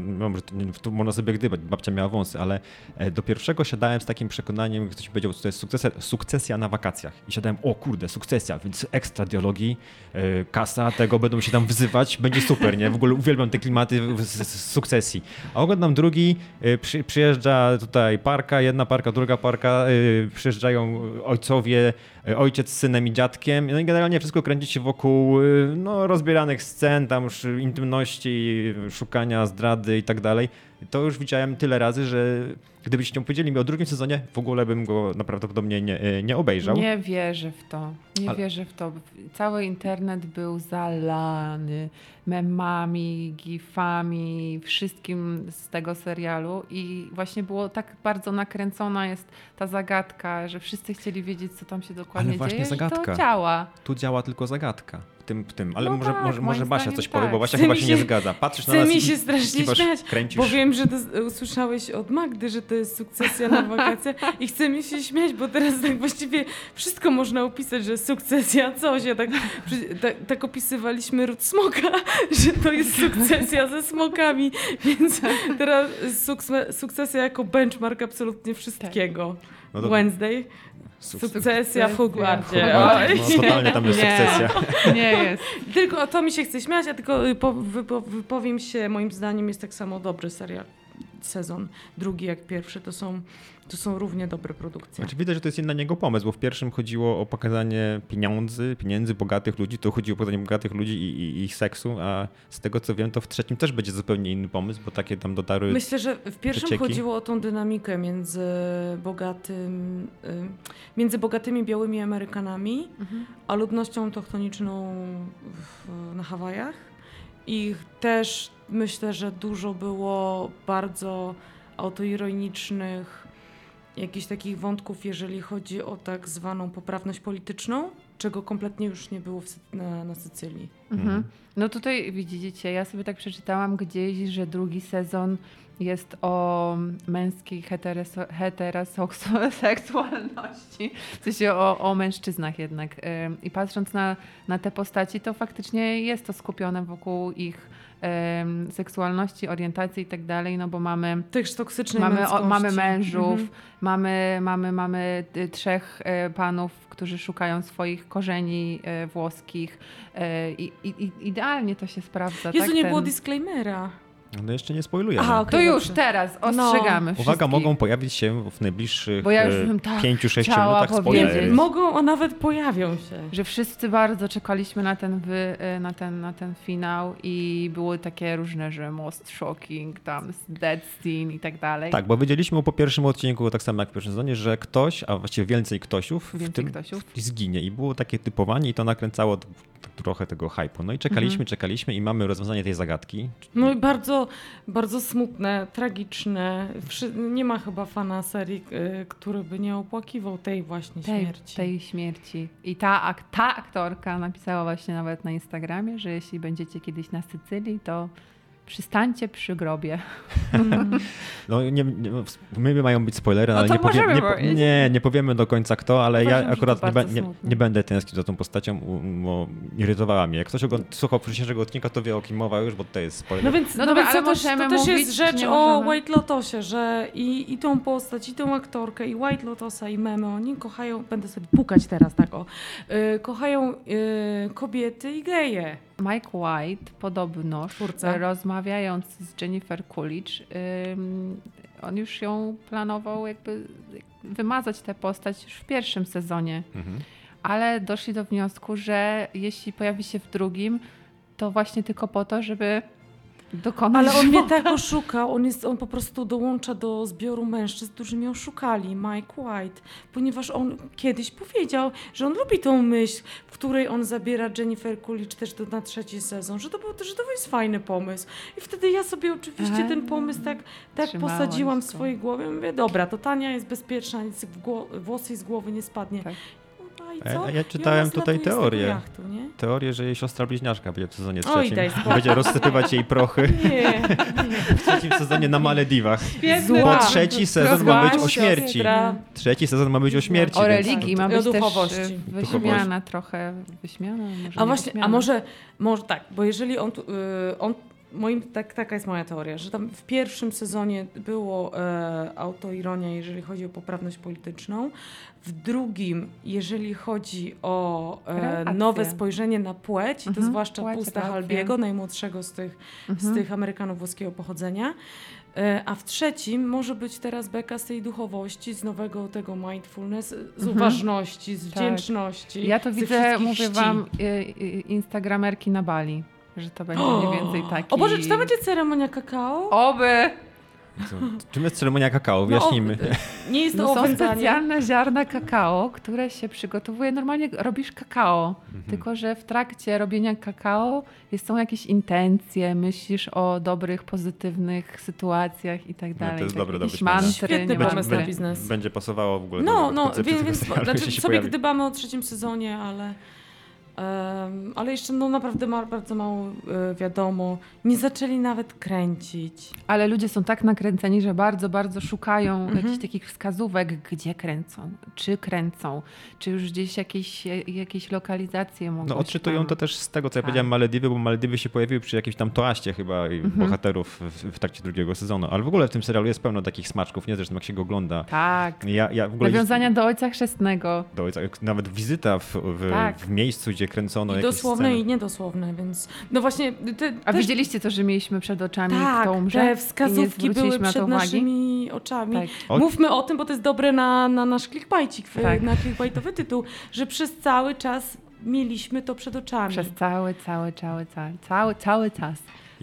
Speaker 1: to, można sobie gdybać, babcia miała wąsy, ale e, do pierwszego siadałem z takim przekonaniem, ktoś powiedział, że to jest sukcesja, sukcesja na wakacjach. I siadałem, o kurde, sukcesja, więc ekstra dialogi, e, kasa, tego będą się tam wzywać, będzie super, nie? W ogóle uwielbiam te klimaty z, sukcesji. A oglądam drugi, e, przy, przyjeżdża tutaj parka, jedna parka, druga parka, przyjeżdżają ojcowie, ojciec z synem i dziadkiem. No i generalnie wszystko kręci się wokół y, no, rozbieranych scen, tam już intymności, szukania zdrady i tak dalej. To już widziałem tyle razy, że gdybyście powiedzieli mi o drugim sezonie, w ogóle bym go prawdopodobnie nie, y, nie obejrzał.
Speaker 3: Nie wierzę w to. Nie
Speaker 1: Ale-
Speaker 3: wierzę w to. Cały internet był zalany memami, gifami, wszystkim z tego serialu i właśnie było tak bardzo nakręcona jest ta zagadka, że wszyscy chcieli wiedzieć, co tam się dokładnie
Speaker 1: Ale właśnie
Speaker 3: dzieje
Speaker 1: zagadka.
Speaker 3: i to działa.
Speaker 1: Tu działa tylko zagadka. Tym, tym. Ale
Speaker 3: No
Speaker 1: może,
Speaker 3: tak,
Speaker 1: może, może Basia coś
Speaker 3: tak.
Speaker 1: powie, bo Basia
Speaker 2: Chce
Speaker 1: chyba się nie zgadza. Patrzysz na
Speaker 2: Chce
Speaker 1: nas
Speaker 2: mi
Speaker 1: i
Speaker 2: się strasznie
Speaker 1: kiwasz,
Speaker 2: śmiać,
Speaker 1: kręcisz.
Speaker 2: bo wiem, że usłyszałeś od Magdy, że to jest sukcesja na wakacje i chce mi się śmiać, bo teraz tak właściwie wszystko można opisać, że sukcesja coś. Ja tak, tak, tak opisywaliśmy ród smoka, że to jest sukcesja ze smokami, więc teraz sukce- sukcesja jako benchmark absolutnie wszystkiego.
Speaker 1: No to-
Speaker 2: Wednesday,
Speaker 1: Sukces.
Speaker 2: sukcesja w Hogwarcie. Oj.
Speaker 1: No, totalnie tam jest
Speaker 3: Nie.
Speaker 1: sukcesja.
Speaker 3: Nie jest.
Speaker 2: Tylko o to mi się chce śmiać, a tylko po, wypo, wypowiem się, moim zdaniem jest tak samo dobry serial. Sezon drugi jak pierwszy, to są, to są równie dobre produkcje.
Speaker 1: Znaczy widać, że to jest na niego pomysł, bo w pierwszym chodziło o pokazanie pieniędzy, pieniędzy bogatych ludzi, to chodziło o pokazanie bogatych ludzi i, i, ich seksu, a z tego co wiem, to w trzecim też będzie zupełnie inny pomysł, bo takie tam dotarły...
Speaker 2: Myślę, że w pierwszym
Speaker 1: przecieki.
Speaker 2: chodziło o tą dynamikę między bogatym, y, między bogatymi białymi Amerykanami,
Speaker 3: Mhm.
Speaker 2: a ludnością autochtoniczną w, na Hawajach. Ich też myślę, że dużo było bardzo autoironicznych jakichś takich wątków, jeżeli chodzi o tak zwaną poprawność polityczną, czego kompletnie już nie było w, na, na Sycylii.
Speaker 3: Mhm. No tutaj widzicie, ja sobie tak przeczytałam gdzieś, że drugi sezon jest o męskiej heteroseksualności, w sensie o, o mężczyznach jednak. I patrząc na, na te postaci, to faktycznie jest to skupione wokół ich seksualności, orientacji i tak dalej, no bo mamy
Speaker 2: Też toksycznej
Speaker 3: Mamy, o, mamy mężów,
Speaker 2: Mhm.
Speaker 3: mamy, mamy, mamy y, trzech y, panów, którzy szukają swoich korzeni y, włoskich. I, i, i idealnie to się sprawdza.
Speaker 2: Jezu,
Speaker 3: tak?
Speaker 2: nie
Speaker 3: Ten-
Speaker 2: było disclaimera.
Speaker 1: No jeszcze nie spoilujemy.
Speaker 2: Aha, okej.
Speaker 3: To już
Speaker 2: dobrze.
Speaker 3: teraz ostrzegamy
Speaker 1: Uwaga,
Speaker 3: wszystkich.
Speaker 1: mogą pojawić się w najbliższych
Speaker 3: Bo ja już
Speaker 1: e,
Speaker 3: bym tak
Speaker 1: 5-6
Speaker 3: chciała
Speaker 1: minutach spoilery.
Speaker 2: Mogą, a nawet pojawią się.
Speaker 3: Że wszyscy bardzo czekaliśmy na ten, wy, y, na, ten, na ten finał i były takie różne, że most shocking, tam dead scene i tak dalej.
Speaker 1: Tak, bo wiedzieliśmy po pierwszym odcinku, tak samo jak w pierwszym sezonie, że ktoś, a właściwie więcej ktośów w
Speaker 3: Więcej
Speaker 1: tym
Speaker 3: ktośów.
Speaker 1: zginie. I było takie typowanie i to nakręcało trochę tego hypu. No i czekaliśmy,
Speaker 3: Mhm.
Speaker 1: czekaliśmy i mamy rozwiązanie tej zagadki.
Speaker 2: No i bardzo, bardzo smutne, tragiczne. Nie ma chyba fana serii, y, który by nie opłakiwał tej właśnie
Speaker 3: tej,
Speaker 2: śmierci.
Speaker 3: tej śmierci. I ta, ak- ta aktorka napisała właśnie nawet na Instagramie, że jeśli będziecie kiedyś na Sycylii, to przystańcie przy grobie.
Speaker 1: No nie, nie, my mają być spoilery,
Speaker 3: No
Speaker 1: ale nie, powie, nie, nie, nie powiemy do końca kto, ale
Speaker 3: Uważam,
Speaker 1: ja akurat nie, nie, nie będę tęsknił za tą postacią, bo irytowała mnie. Jak ktoś ogląd- słuchał wcześniejszego odcinka, to wie o kim mowa już, bo to jest spoiler.
Speaker 2: No więc,
Speaker 3: No
Speaker 2: no
Speaker 3: dobra,
Speaker 2: więc
Speaker 3: ale
Speaker 2: to,
Speaker 3: możemy
Speaker 2: to też
Speaker 3: mówić,
Speaker 2: jest rzecz o? White Lotosie, że i, i tą postać, i tą aktorkę, i White Lotosa, i memy, oni kochają, będę sobie pukać teraz tak o, y, kochają y, kobiety i geje.
Speaker 3: Mike White podobno,
Speaker 2: Twórca.
Speaker 3: rozmawiając z Jennifer Coolidge, on już ją planował jakby wymazać tę postać już w pierwszym sezonie.
Speaker 1: Mhm.
Speaker 3: ale doszli do wniosku, że jeśli pojawi się w drugim, to właśnie tylko po to, żeby dokonać
Speaker 2: Ale on mnie tak oszukał, on, jest, on po prostu dołącza do zbioru mężczyzn, którzy mnie oszukali, Mike White, ponieważ on kiedyś powiedział, że on lubi tą myśl, w której on zabiera Jennifer Coolidge też do, na trzeci sezon, że to, był, że to jest fajny pomysł. I wtedy ja sobie oczywiście
Speaker 3: A,
Speaker 2: ten pomysł tak, tak posadziłam w swojej głowie. Mówię, dobra, to Tania jest bezpieczna, nic w gło- włos jej z głowy nie spadnie.
Speaker 3: Tak.
Speaker 2: No i
Speaker 1: A
Speaker 2: co?
Speaker 1: ja- czytałem tutaj teorię.
Speaker 2: Jachtu, nie?
Speaker 1: Teorię, że jej siostra bliźniaczka będzie w sezonie
Speaker 2: Oj,
Speaker 1: trzecim.
Speaker 2: spokój.
Speaker 1: będzie rozsypywać jej prochy
Speaker 2: Nie,
Speaker 1: w trzecim sezonie na Malediwach.
Speaker 2: Świetny
Speaker 1: Bo trzeci sezon ma być o śmierci.
Speaker 2: siostra.
Speaker 1: Trzeci sezon ma być o śmierci.
Speaker 3: O religii ma
Speaker 2: I o
Speaker 3: być też
Speaker 2: duchowości.
Speaker 3: y, wyśmiana trochę. Wyśmiana? Może
Speaker 2: A
Speaker 3: nie
Speaker 2: właśnie,
Speaker 3: wyśmiana.
Speaker 2: a może, może tak, bo jeżeli on, tu- y, on moim, tak, taka jest moja teoria, że tam w pierwszym sezonie było e, autoironia, jeżeli chodzi o poprawność polityczną, w drugim, jeżeli chodzi o e, nowe spojrzenie na płeć, to
Speaker 3: Mhm,
Speaker 2: zwłaszcza
Speaker 3: płeć,
Speaker 2: Pusta
Speaker 3: relacje.
Speaker 2: Halbiego, najmłodszego z tych, z
Speaker 3: Mhm.
Speaker 2: tych Amerykanów włoskiego pochodzenia. E, A w trzecim może być teraz beka z tej duchowości, z nowego tego mindfulness, z
Speaker 3: Mhm.
Speaker 2: uważności, z
Speaker 3: Tak.
Speaker 2: wdzięczności.
Speaker 3: Ja to
Speaker 2: z
Speaker 3: widzę, mówię
Speaker 2: ści.
Speaker 3: wam, y, y, instagramerki na Bali. Że to będzie mniej więcej taki...
Speaker 2: O Boże, czy to będzie ceremonia kakao?
Speaker 3: Oby!
Speaker 1: Co? Czym jest ceremonia kakao? Wyjaśnijmy.
Speaker 2: No, nie jest to
Speaker 3: No są specjalne ziarna kakao, które się przygotowuje. Normalnie robisz kakao,
Speaker 1: Mhm.
Speaker 3: tylko że w trakcie robienia kakao jest, są jakieś intencje, myślisz o dobrych, pozytywnych sytuacjach i tak
Speaker 1: No, to
Speaker 3: dalej.
Speaker 1: jest
Speaker 3: tak,
Speaker 1: dobre do
Speaker 3: jakieś
Speaker 1: myślenia.
Speaker 3: mantry,
Speaker 2: Świetny pomysł na biznes.
Speaker 1: Będzie pasowało w ogóle
Speaker 2: No,
Speaker 1: do
Speaker 2: no, więc, więc znaczy, sobie
Speaker 1: pojawi.
Speaker 2: gdybamy o trzecim sezonie, ale, ale jeszcze no, naprawdę ma, bardzo mało e, wiadomo. Nie zaczęli nawet kręcić.
Speaker 3: Ale ludzie są tak nakręceni, że bardzo, bardzo szukają
Speaker 2: Mhm.
Speaker 3: jakichś takich wskazówek, gdzie kręcą, czy kręcą, czy już gdzieś jakieś, jakieś lokalizacje mogą
Speaker 1: No odczytują
Speaker 3: tam-
Speaker 1: to też z tego, co ja
Speaker 3: Tak.
Speaker 1: powiedziałem Malediwy, bo Malediwy się pojawiły przy jakimś tam toaście chyba i
Speaker 3: Mhm.
Speaker 1: bohaterów w, w trakcie drugiego sezonu. Ale w ogóle w tym serialu jest pełno takich smaczków, nie? Zresztą jak się go ogląda.
Speaker 3: Tak.
Speaker 1: Ja, ja w ogóle
Speaker 3: Nawiązania do Ojca Chrzestnego.
Speaker 1: do ojca, nawet wizyta w, w,
Speaker 3: Tak.
Speaker 1: w miejscu, gdzie kręcono
Speaker 2: I
Speaker 1: jakieś
Speaker 2: dosłowne
Speaker 1: sceny.
Speaker 2: i niedosłowne, więc no właśnie... Te,
Speaker 3: A
Speaker 2: też,
Speaker 3: widzieliście to, że mieliśmy przed oczami,
Speaker 2: tak,
Speaker 3: kto umrze?
Speaker 2: te wskazówki były
Speaker 3: zwróciliśmy na to
Speaker 2: przed
Speaker 3: uwagi?
Speaker 2: naszymi oczami.
Speaker 3: Tak.
Speaker 1: O-
Speaker 2: Mówmy o tym, bo to jest dobre na, na nasz clickbaitik,
Speaker 3: Tak.
Speaker 2: na clickbaitowy tytuł, że przez cały czas mieliśmy to przed oczami.
Speaker 3: Przez cały, cały, cały, cały, cały, cały czas.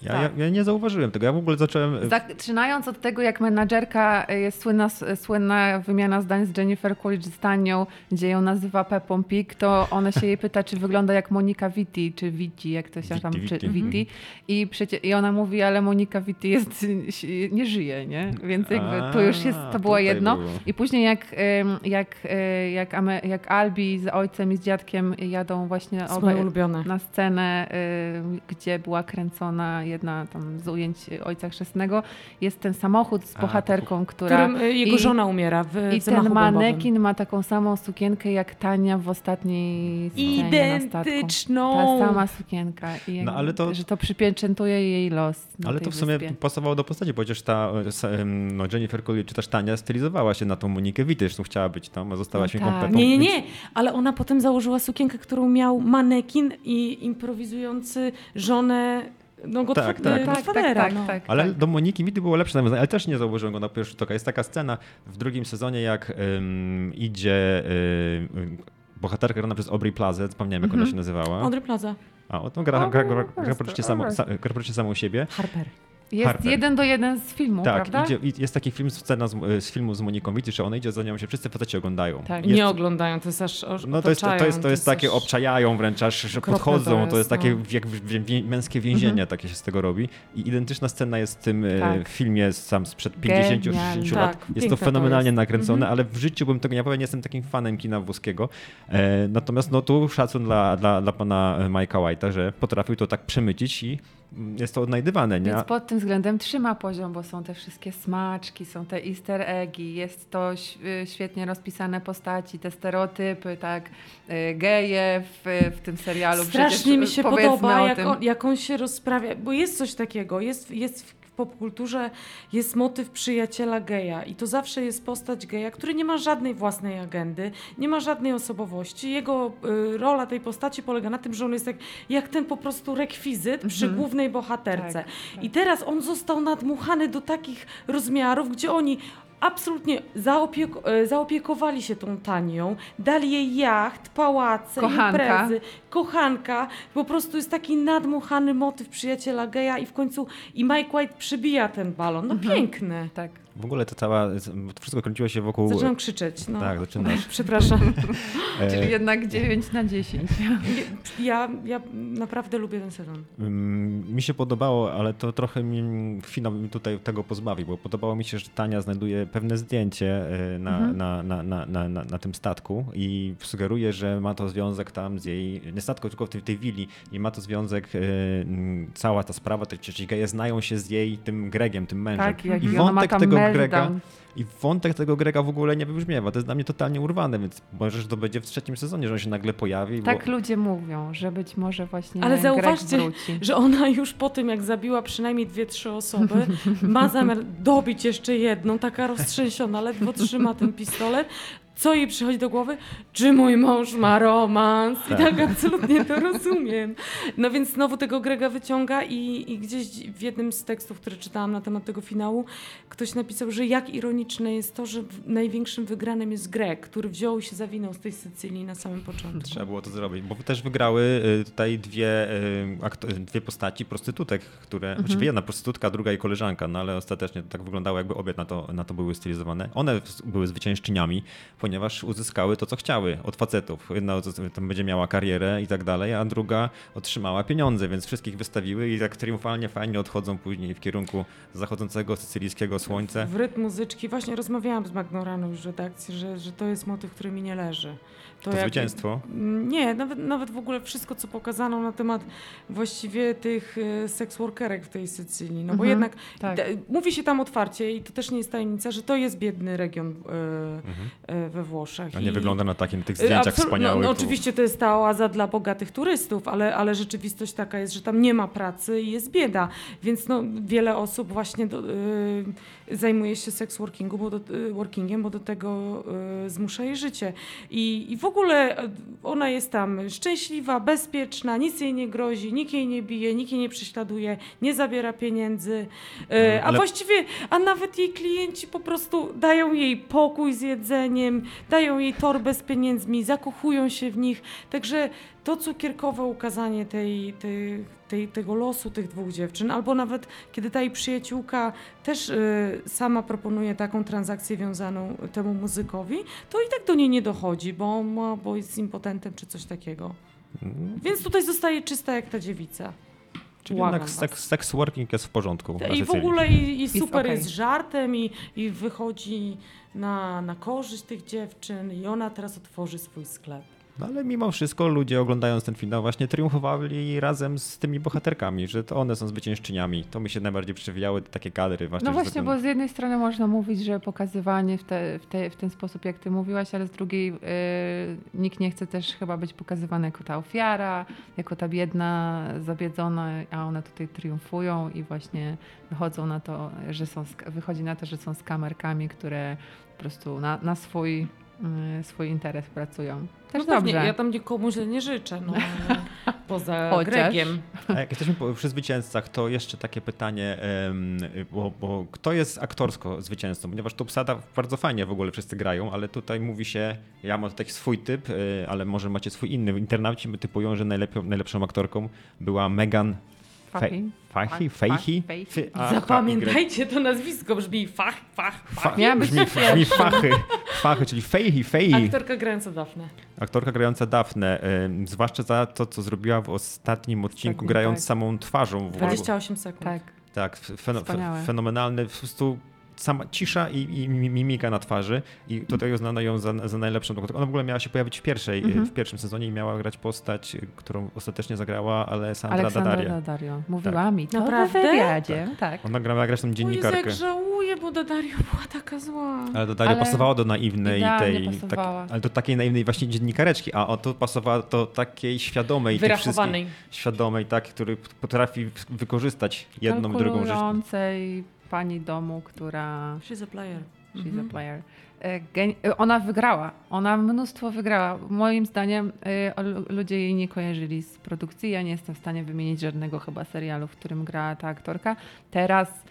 Speaker 1: Ja, ja, ja nie zauważyłem tego. Ja w ogóle zacząłem.
Speaker 3: Zaczynając od tego, jak menadżerka e, jest słynna, słynna wymiana zdań z Jennifer Coolidge z Tanią, gdzie ją nazywa Peppą Pig, to ona się jej pyta, czy wygląda jak Monika Vitti, czy Vitti, jak to się tam,
Speaker 1: Vitti,
Speaker 3: czy
Speaker 1: Vitti.
Speaker 3: Vitti. I, przecie, I ona mówi, ale Monika Vitti jest, nie żyje, nie? Więc jakby to już jest, to było jedno.
Speaker 1: było.
Speaker 3: I później jak, jak, e, jak, jak Albi z ojcem i z dziadkiem jadą właśnie obaj na scenę, gdzie była kręcona jedna tam z ujęć Ojca Chrzestnego, jest ten samochód z
Speaker 1: A,
Speaker 3: bohaterką,
Speaker 2: W
Speaker 3: która...
Speaker 2: którym y, jego
Speaker 3: i-
Speaker 2: żona umiera w,
Speaker 3: I ten
Speaker 2: bombowym.
Speaker 3: manekin ma taką samą sukienkę jak Tania w ostatniej scenie na statku.
Speaker 2: Identyczną.
Speaker 3: Ta sama sukienka. I
Speaker 1: No, ale to-
Speaker 3: Że to przypieczętuje jej los
Speaker 1: Ale to w sumie
Speaker 3: wyspie.
Speaker 1: pasowało do postaci, bo przecież ta e, no Jennifer Coolidge czy też Tania stylizowała się na tą Monikę Wity, zresztą chciała być tam, a została
Speaker 3: No
Speaker 1: świnką
Speaker 3: tak.
Speaker 1: Pepą.
Speaker 2: Nie, nie, nie, ale ona potem założyła sukienkę, którą miał manekin i improwizujący żonę no, Godf-
Speaker 1: Tak, tak.
Speaker 2: y,
Speaker 3: Tak,
Speaker 2: Godfathera,
Speaker 3: tak,
Speaker 2: no.
Speaker 3: tak, tak.
Speaker 1: Ale
Speaker 3: tak.
Speaker 1: do Moniki Wity było lepsze nawiązanie, ale też nie zauważyłem go na pierwszy tok. Jest taka scena w drugim sezonie, jak ym, idzie ym, bohaterka grana przez Aubrey Plaza, zapomniałem jak ona się nazywała.
Speaker 2: Audrey Plaza.
Speaker 1: A, o, to gra, gra, gra, gra, gra, praktycznie samą,
Speaker 3: Plaza.
Speaker 1: sa, gra praktycznie samą siebie.
Speaker 2: Harper.
Speaker 3: Jest
Speaker 1: Harper.
Speaker 3: jeden do jeden z filmu,
Speaker 1: Tak,
Speaker 3: prawda?
Speaker 1: idzie, i jest taki film, scena z, z filmu z Moniką Wity, że ona idzie za nią, się wszyscy faceci oglądają.
Speaker 3: Tak.
Speaker 1: Jest-
Speaker 2: Nie oglądają, to jest aż
Speaker 1: No to jest, to jest, to jest takie
Speaker 2: aż-
Speaker 1: obczajają wręcz, aż że podchodzą,
Speaker 2: to
Speaker 1: to
Speaker 2: jest,
Speaker 1: jest takie
Speaker 2: no.
Speaker 1: jak wie- męskie więzienie, takie się z tego robi. I identyczna scena jest w tym e,
Speaker 3: Tak.
Speaker 1: filmie sam sprzed 50-60
Speaker 3: Genialne.
Speaker 1: lat.
Speaker 2: Tak,
Speaker 1: jest to
Speaker 2: to
Speaker 1: fenomenalnie
Speaker 2: jest.
Speaker 1: nakręcone, ale w życiu bym tego nie powiedział, nie jestem takim fanem kina włoskiego. E, natomiast no tu szacun dla, dla, dla pana Majka White'a, że potrafił to tak przemycić i jest to odnajdywane, nie?
Speaker 3: Więc pod tym względem trzyma poziom, bo są te wszystkie smaczki, są te easter eggi, jest to y, świetnie rozpisane postaci, te stereotypy, tak, y, geje w, w tym serialu.
Speaker 2: Strasznie
Speaker 3: Przecież,
Speaker 2: mi
Speaker 3: y,
Speaker 2: się podoba,
Speaker 3: o
Speaker 2: jak
Speaker 3: tym.
Speaker 2: on, jak on się rozprawia, bo jest coś takiego, jest, jest w popkulturze jest motyw przyjaciela geja i to zawsze jest postać geja, który nie ma żadnej własnej agendy, nie ma żadnej osobowości. Jego y, rola tej postaci polega na tym, że on jest jak, jak ten po prostu rekwizyt przy
Speaker 3: Mhm.
Speaker 2: głównej bohaterce.
Speaker 3: Tak,
Speaker 2: I teraz on został nadmuchany do takich rozmiarów, gdzie oni absolutnie e, zaopiekowali się tą tanią, dali jej jacht, pałace,
Speaker 3: Kochanka.
Speaker 2: imprezy, kochanka. Po prostu jest taki nadmuchany motyw przyjaciela geja i w końcu i Mike White przybija ten balon. No piękny.
Speaker 3: Tak.
Speaker 1: W ogóle to cała, to wszystko kręciło się wokół...
Speaker 2: Zaczynam krzyczeć. No.
Speaker 1: Tak, zaczynasz.
Speaker 2: Przepraszam.
Speaker 1: E,
Speaker 3: Czyli jednak 9 na 10.
Speaker 2: Ja, ja naprawdę lubię ten sezon.
Speaker 1: Mm, Mi się podobało, ale to trochę mi finał mi tutaj tego pozbawił, bo podobało mi się, że Tania znajduje pewne zdjęcie e, na,
Speaker 3: Mhm.
Speaker 1: na, na, na, na, na, na tym statku i sugeruje, że ma to związek tam z jej, nie statku, tylko w tej, tej willi i ma to związek, e, cała ta sprawa, te ci geje znają się z jej tym Gregiem, tym mężem.
Speaker 3: Tak, jak
Speaker 1: I
Speaker 3: ona ma
Speaker 1: wątek
Speaker 3: tam
Speaker 1: tego. Grega i wątek tego Grega w ogóle nie wybrzmiewa. To jest dla mnie totalnie urwane, więc może że to będzie w trzecim sezonie, że on się nagle pojawi.
Speaker 3: Tak
Speaker 1: bo...
Speaker 3: ludzie mówią, że być może właśnie
Speaker 2: Ale
Speaker 3: Greg
Speaker 2: zauważcie,
Speaker 3: wróci.
Speaker 2: że ona już po tym, jak zabiła przynajmniej dwie, trzy osoby, ma zamiar dobić jeszcze jedną, taka roztrzęsiona, ledwo trzyma ten pistolet. Co jej przychodzi do głowy? Czy mój mąż ma romans? I tak absolutnie to rozumiem. No więc znowu tego Grega wyciąga i, i gdzieś w jednym z tekstów, które czytałam na temat tego finału, ktoś napisał, że jak ironiczne jest to, że największym wygranym jest Greg, który wziął się zawinął z tej Sycylii na samym początku.
Speaker 1: Trzeba było to zrobić, bo też wygrały y, tutaj dwie, y, dwie postaci prostytutek, które, znaczy jedna prostytutka, druga jej koleżanka, no ale ostatecznie to tak wyglądało, jakby obie na to, na to były stylizowane. One były zwyciężczyniami, ponieważ uzyskały to, co chciały od facetów. Jedna tam będzie miała karierę i tak dalej, a druga otrzymała pieniądze, więc wszystkich wystawiły i tak triumfalnie, fajnie odchodzą później w kierunku zachodzącego sycylijskiego słońca.
Speaker 2: W rytm muzyczki. Właśnie rozmawiałam z Magną rano już w redakcji, że, że to jest motyw, który mi nie leży.
Speaker 1: To
Speaker 2: jak-
Speaker 1: zwycięstwo.
Speaker 2: Nie, nawet, nawet w ogóle wszystko, co pokazano na temat właściwie tych e, seks workerek w tej Sycylii. No bo
Speaker 3: Mhm,
Speaker 2: jednak
Speaker 3: tak.
Speaker 2: te- mówi się tam otwarcie i to też nie jest tajemnica, że to jest biedny region e,
Speaker 1: Mhm.
Speaker 2: e, we Włoszech.
Speaker 1: A nie
Speaker 2: I-
Speaker 1: wygląda na takim tych zdjęciach wspaniałych.
Speaker 2: No, no, oczywiście to jest ta oaza dla bogatych turystów, ale, ale rzeczywistość taka jest, że tam nie ma pracy i jest bieda. Więc no, wiele osób właśnie do, y, zajmuje się seks workingu, bo do, y, workingiem, bo do tego y, zmusza jej życie. I, I w ogóle y, ona jest tam szczęśliwa, bezpieczna, nic jej nie grozi, nikt jej nie bije, nikt jej nie prześladuje, nie zabiera pieniędzy. Y, a
Speaker 1: Ale-
Speaker 2: właściwie, a nawet jej klienci po prostu dają jej pokój z jedzeniem, dają jej torbę z pieniędzmi, zakochują się w nich. Także to cukierkowe ukazanie tej, tej, tej, tego losu tych dwóch dziewczyn, albo nawet kiedy ta jej przyjaciółka też y, sama proponuje taką transakcję wiązaną temu muzykowi, to i tak do niej nie dochodzi, bo, ma, bo jest impotentem czy coś takiego. Więc tutaj zostaje czysta jak ta dziewica.
Speaker 1: Czyli
Speaker 2: Błagam
Speaker 1: jednak sex, sex working jest w porządku.
Speaker 2: I w ogóle i, i super
Speaker 3: okej.
Speaker 2: jest żartem i, i wychodzi na, na korzyść tych dziewczyn i ona teraz otworzy swój sklep.
Speaker 1: No ale mimo wszystko ludzie oglądając ten finał właśnie triumfowali razem z tymi bohaterkami, że to one są zwyciężczyniami. To mi się najbardziej przewijały te takie kadry właśnie.
Speaker 3: No właśnie,
Speaker 1: ten-
Speaker 3: bo z jednej strony można mówić, że pokazywanie w, te, w, te, w ten sposób, jak ty mówiłaś, ale z drugiej yy, nikt nie chce też chyba być pokazywany jako ta ofiara, jako ta biedna, zabiedzona, a one tutaj triumfują i właśnie wychodzą na to, że są, wychodzi na to, że są skamerkami, które po prostu na, na swój, swój interes pracują. Też
Speaker 2: no pewnie,
Speaker 3: dobrze.
Speaker 2: ja tam nikomu źle nie życzę, no, poza
Speaker 3: Chociaż.
Speaker 2: Gregiem.
Speaker 1: A jak jesteśmy przy zwycięzcach, to jeszcze takie pytanie, bo, bo kto jest aktorsko zwycięzcą? Ponieważ tu Psada bardzo fajnie w ogóle wszyscy grają, ale tutaj mówi się, ja mam taki swój typ, y, ale może macie swój inny. Internauci typują, że najlepszą aktorką była Megan
Speaker 3: Fa-
Speaker 1: A, H, Y.
Speaker 2: Zapamiętajcie to nazwisko, brzmi fach, fach,
Speaker 1: Fa-
Speaker 2: fach.
Speaker 3: Być
Speaker 1: brzmi, brzmi fachy, fachy, czyli Fahey, Fahey.
Speaker 2: Aktorka grająca Dafne.
Speaker 1: Aktorka grająca Dafne, zwłaszcza za to, co zrobiła w ostatnim odcinku, grając
Speaker 3: tak.
Speaker 1: samą twarzą. W ogóle.
Speaker 2: 28 sekund.
Speaker 3: Tak.
Speaker 1: Tak, feno,
Speaker 3: Wspaniałe.
Speaker 1: fe, fenomenalny, po prostu sama cisza i, i mi- mimika na twarzy i tutaj uznano ją za, za najlepszą. Ona w ogóle miała się pojawić w pierwszej,
Speaker 3: Mhm.
Speaker 1: w pierwszym sezonie i miała grać postać, którą ostatecznie zagrała Alessandra
Speaker 3: Aleksandra
Speaker 1: Daddaria.
Speaker 3: Daddario. Mówiła mi to
Speaker 2: Naprawdę?
Speaker 3: w wywiadzie. Tak.
Speaker 1: Ona grała grać tą
Speaker 2: O Jezu,
Speaker 1: dziennikarkę.
Speaker 2: jak żałuję, bo Dario była taka zła.
Speaker 1: Ale do Daria
Speaker 3: Ale
Speaker 1: pasowała do naiwnej tej, tak, ale do takiej naiwnej właśnie dziennikareczki, a o to pasowała do takiej świadomej,
Speaker 2: Wyrachowanej.
Speaker 1: świadomej, tak, który potrafi wykorzystać jedną i drugą rzecz.
Speaker 3: Pani domu, która...
Speaker 2: She's a player.
Speaker 3: She's
Speaker 2: Mhm.
Speaker 3: a player. E, e, Ona wygrała. Ona mnóstwo wygrała. Moim zdaniem e, ludzie jej nie kojarzyli z produkcji. Ja nie jestem w stanie wymienić żadnego chyba serialu, w którym grała ta aktorka. Teraz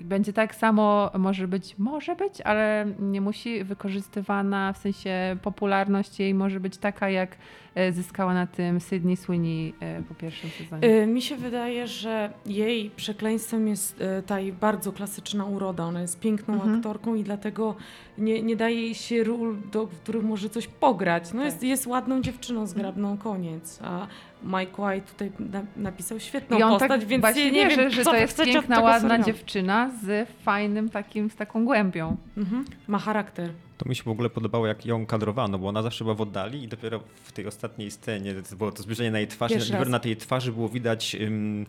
Speaker 3: będzie tak samo, może być, może być, ale nie musi wykorzystywana, w sensie popularność jej może być taka, jak e, zyskała na tym Sydney Sweeney e, po pierwszym sezonie.
Speaker 2: Y, Mi się wydaje, że jej przekleństwem jest ta jej bardzo klasyczna uroda. Ona jest piękną
Speaker 3: Mhm.
Speaker 2: aktorką i dlatego nie, nie daje jej się ról, do których może coś pograć. No jest, jest ładną dziewczyną, zgrabną, koniec. A Mike White tutaj na, napisał świetną
Speaker 3: I on
Speaker 2: postać,
Speaker 3: tak
Speaker 2: więc
Speaker 3: właśnie
Speaker 2: nie
Speaker 3: wierzy,
Speaker 2: wiem,
Speaker 3: że
Speaker 2: co
Speaker 3: to jest piękna, ładna
Speaker 2: serialu.
Speaker 3: dziewczyna z fajnym takim, z taką głębią.
Speaker 2: Mhm. Ma charakter.
Speaker 1: To mi się w ogóle podobało, jak ją kadrowano, bo ona zawsze była w oddali i dopiero w tej ostatniej scenie, to było to zbliżenie na jej dopiero
Speaker 2: raz.
Speaker 1: na tej twarzy było widać ym,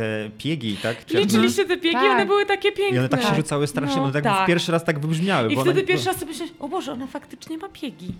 Speaker 1: te piegi, tak? Czy
Speaker 2: Liczyliście te piegi,
Speaker 3: Tak.
Speaker 2: one były takie piękne.
Speaker 1: I one tak się rzucały strasznie,
Speaker 2: No,
Speaker 1: one tak,
Speaker 2: tak.
Speaker 1: pierwszy raz tak wybrzmiały.
Speaker 2: I
Speaker 1: bo
Speaker 2: wtedy
Speaker 1: one,
Speaker 2: pierwszy raz sobie myślałeś, o Boże, ona faktycznie ma piegi.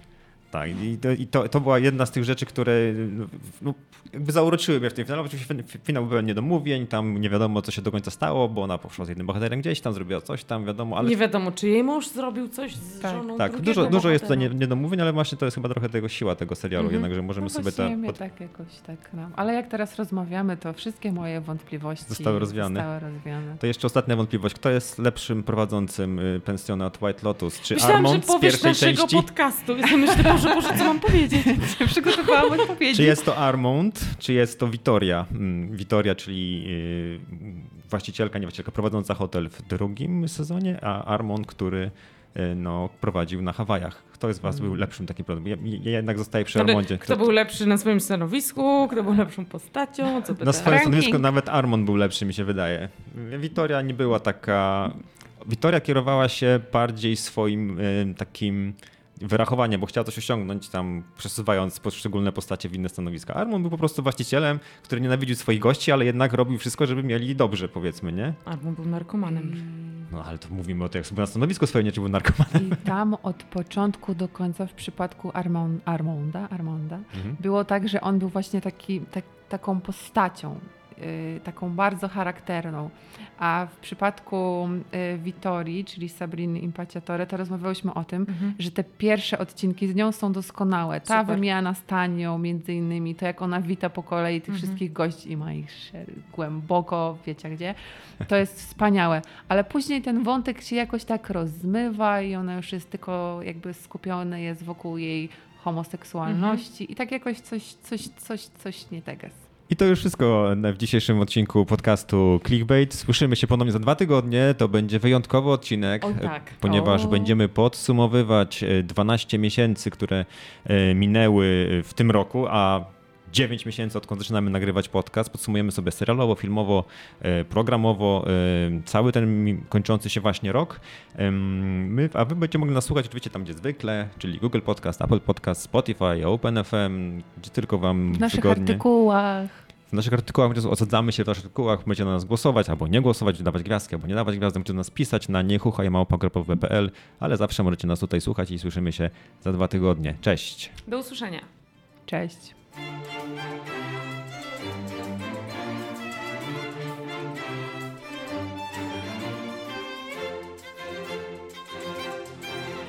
Speaker 1: Tak, i, to, i to, to była jedna z tych rzeczy, które no, no, jakby zauroczyły mnie w tym finale. Oczywiście fin- finał był niedomówień, tam nie wiadomo, co się do końca stało, bo ona poszła z jednym bohaterem gdzieś tam, zrobiła coś tam, wiadomo, ale
Speaker 2: Nie wiadomo, czy jej mąż zrobił coś z
Speaker 3: Tak.
Speaker 2: żoną
Speaker 1: tak, dużo, dużo jest tutaj niedomówień, ale właśnie to jest chyba trochę tego siła tego serialu,
Speaker 2: Mhm.
Speaker 1: jednak, że możemy
Speaker 3: No
Speaker 1: sobie
Speaker 3: mnie
Speaker 1: pod-
Speaker 3: tak jakoś tak, no. Ale jak teraz rozmawiamy, to wszystkie moje wątpliwości
Speaker 1: Zostały rozwiane.
Speaker 3: Zostały rozwiane.
Speaker 1: To jeszcze ostatnia wątpliwość. Kto jest lepszym prowadzącym y, pensjonat White Lotus? Czy
Speaker 2: Myślałam,
Speaker 1: Armand
Speaker 2: że
Speaker 1: z
Speaker 2: powiesz
Speaker 1: pierwszej
Speaker 2: naszego
Speaker 1: części?
Speaker 2: podcastu. Myślę, Boże, Boże, co mam powiedzieć?
Speaker 3: Przygotowałam odpowiedzi.
Speaker 1: Czy jest to Armand, czy jest to Witoria? Mm, Witoria, czyli y, właścicielka, nie właścicielka, prowadząca hotel w drugim sezonie, a Armand, który y, no, prowadził na Hawajach. Kto z was
Speaker 2: Mm.
Speaker 1: był lepszym takim produktem? Ja, ja jednak zostaję przy
Speaker 2: Kto,
Speaker 1: Armondzie.
Speaker 2: kto był lepszy na swoim stanowisku, kto był lepszą postacią, co
Speaker 1: Na swoim
Speaker 3: Ranking.
Speaker 1: stanowisku nawet Armand był lepszy, mi się wydaje. Witoria nie była taka... Witoria kierowała się bardziej swoim y, takim wyrachowaniem, bo chciała coś osiągnąć tam, przesuwając poszczególne postacie w inne stanowiska. Armand był po prostu właścicielem, który nienawidził swoich gości, ale jednak robił wszystko, żeby mieli dobrze, powiedzmy, nie?
Speaker 2: Albo był narkomanem.
Speaker 1: No ale to mówimy o tym, jak sobie na stanowisku swoje, nie czy był narkomanem.
Speaker 3: I tam od początku do końca w przypadku Armon, Armonda, Armonda
Speaker 1: Mhm.
Speaker 3: było tak, że on był właśnie taki, tak, taką postacią. Y, taką bardzo charakterną. A w przypadku y, Vittorii, czyli Sabriny Impacciatore, to rozmawiałyśmy o tym,
Speaker 2: Mhm.
Speaker 3: że te pierwsze odcinki z nią są doskonałe. Ta
Speaker 2: Super.
Speaker 3: wymiana z Tanią, między innymi, to jak ona wita po kolei tych
Speaker 2: Mhm.
Speaker 3: wszystkich gości i ma ich głęboko, wiecie gdzie, to jest wspaniałe. Ale później ten wątek się jakoś tak rozmywa i ona już jest tylko jakby skupione jest wokół jej homoseksualności i tak jakoś coś, coś, coś, coś nie teges.
Speaker 1: I to już wszystko w dzisiejszym odcinku podcastu Clickbait. Słyszymy się ponownie za dwa tygodnie. To będzie wyjątkowy odcinek,
Speaker 2: Oj, tak.
Speaker 1: ponieważ
Speaker 2: O.
Speaker 1: będziemy podsumowywać e, 12 miesięcy, które e, minęły w tym roku, a 9 miesięcy, odkąd zaczynamy nagrywać podcast. Podsumujemy sobie serialowo, filmowo, e, programowo e, cały ten kończący się właśnie rok. My, a wy będziecie mogli nas słuchać oczywiście tam, gdzie zwykle, czyli Google Podcast, Apple Podcast, Spotify, OpenFM, gdzie tylko wam
Speaker 3: W naszych
Speaker 1: wygodnie.
Speaker 3: artykułach.
Speaker 1: W naszych artykułach, gdzie osadzamy się w naszych artykułach, możecie na nas głosować, albo nie głosować, dawać gwiazdki, albo nie dawać gwiazdek, możecie nas pisać na niechuchajmałpa.pl, ale zawsze możecie nas tutaj słuchać i słyszymy się za dwa tygodnie. Cześć!
Speaker 2: Do usłyszenia.
Speaker 3: Cześć. Thank you.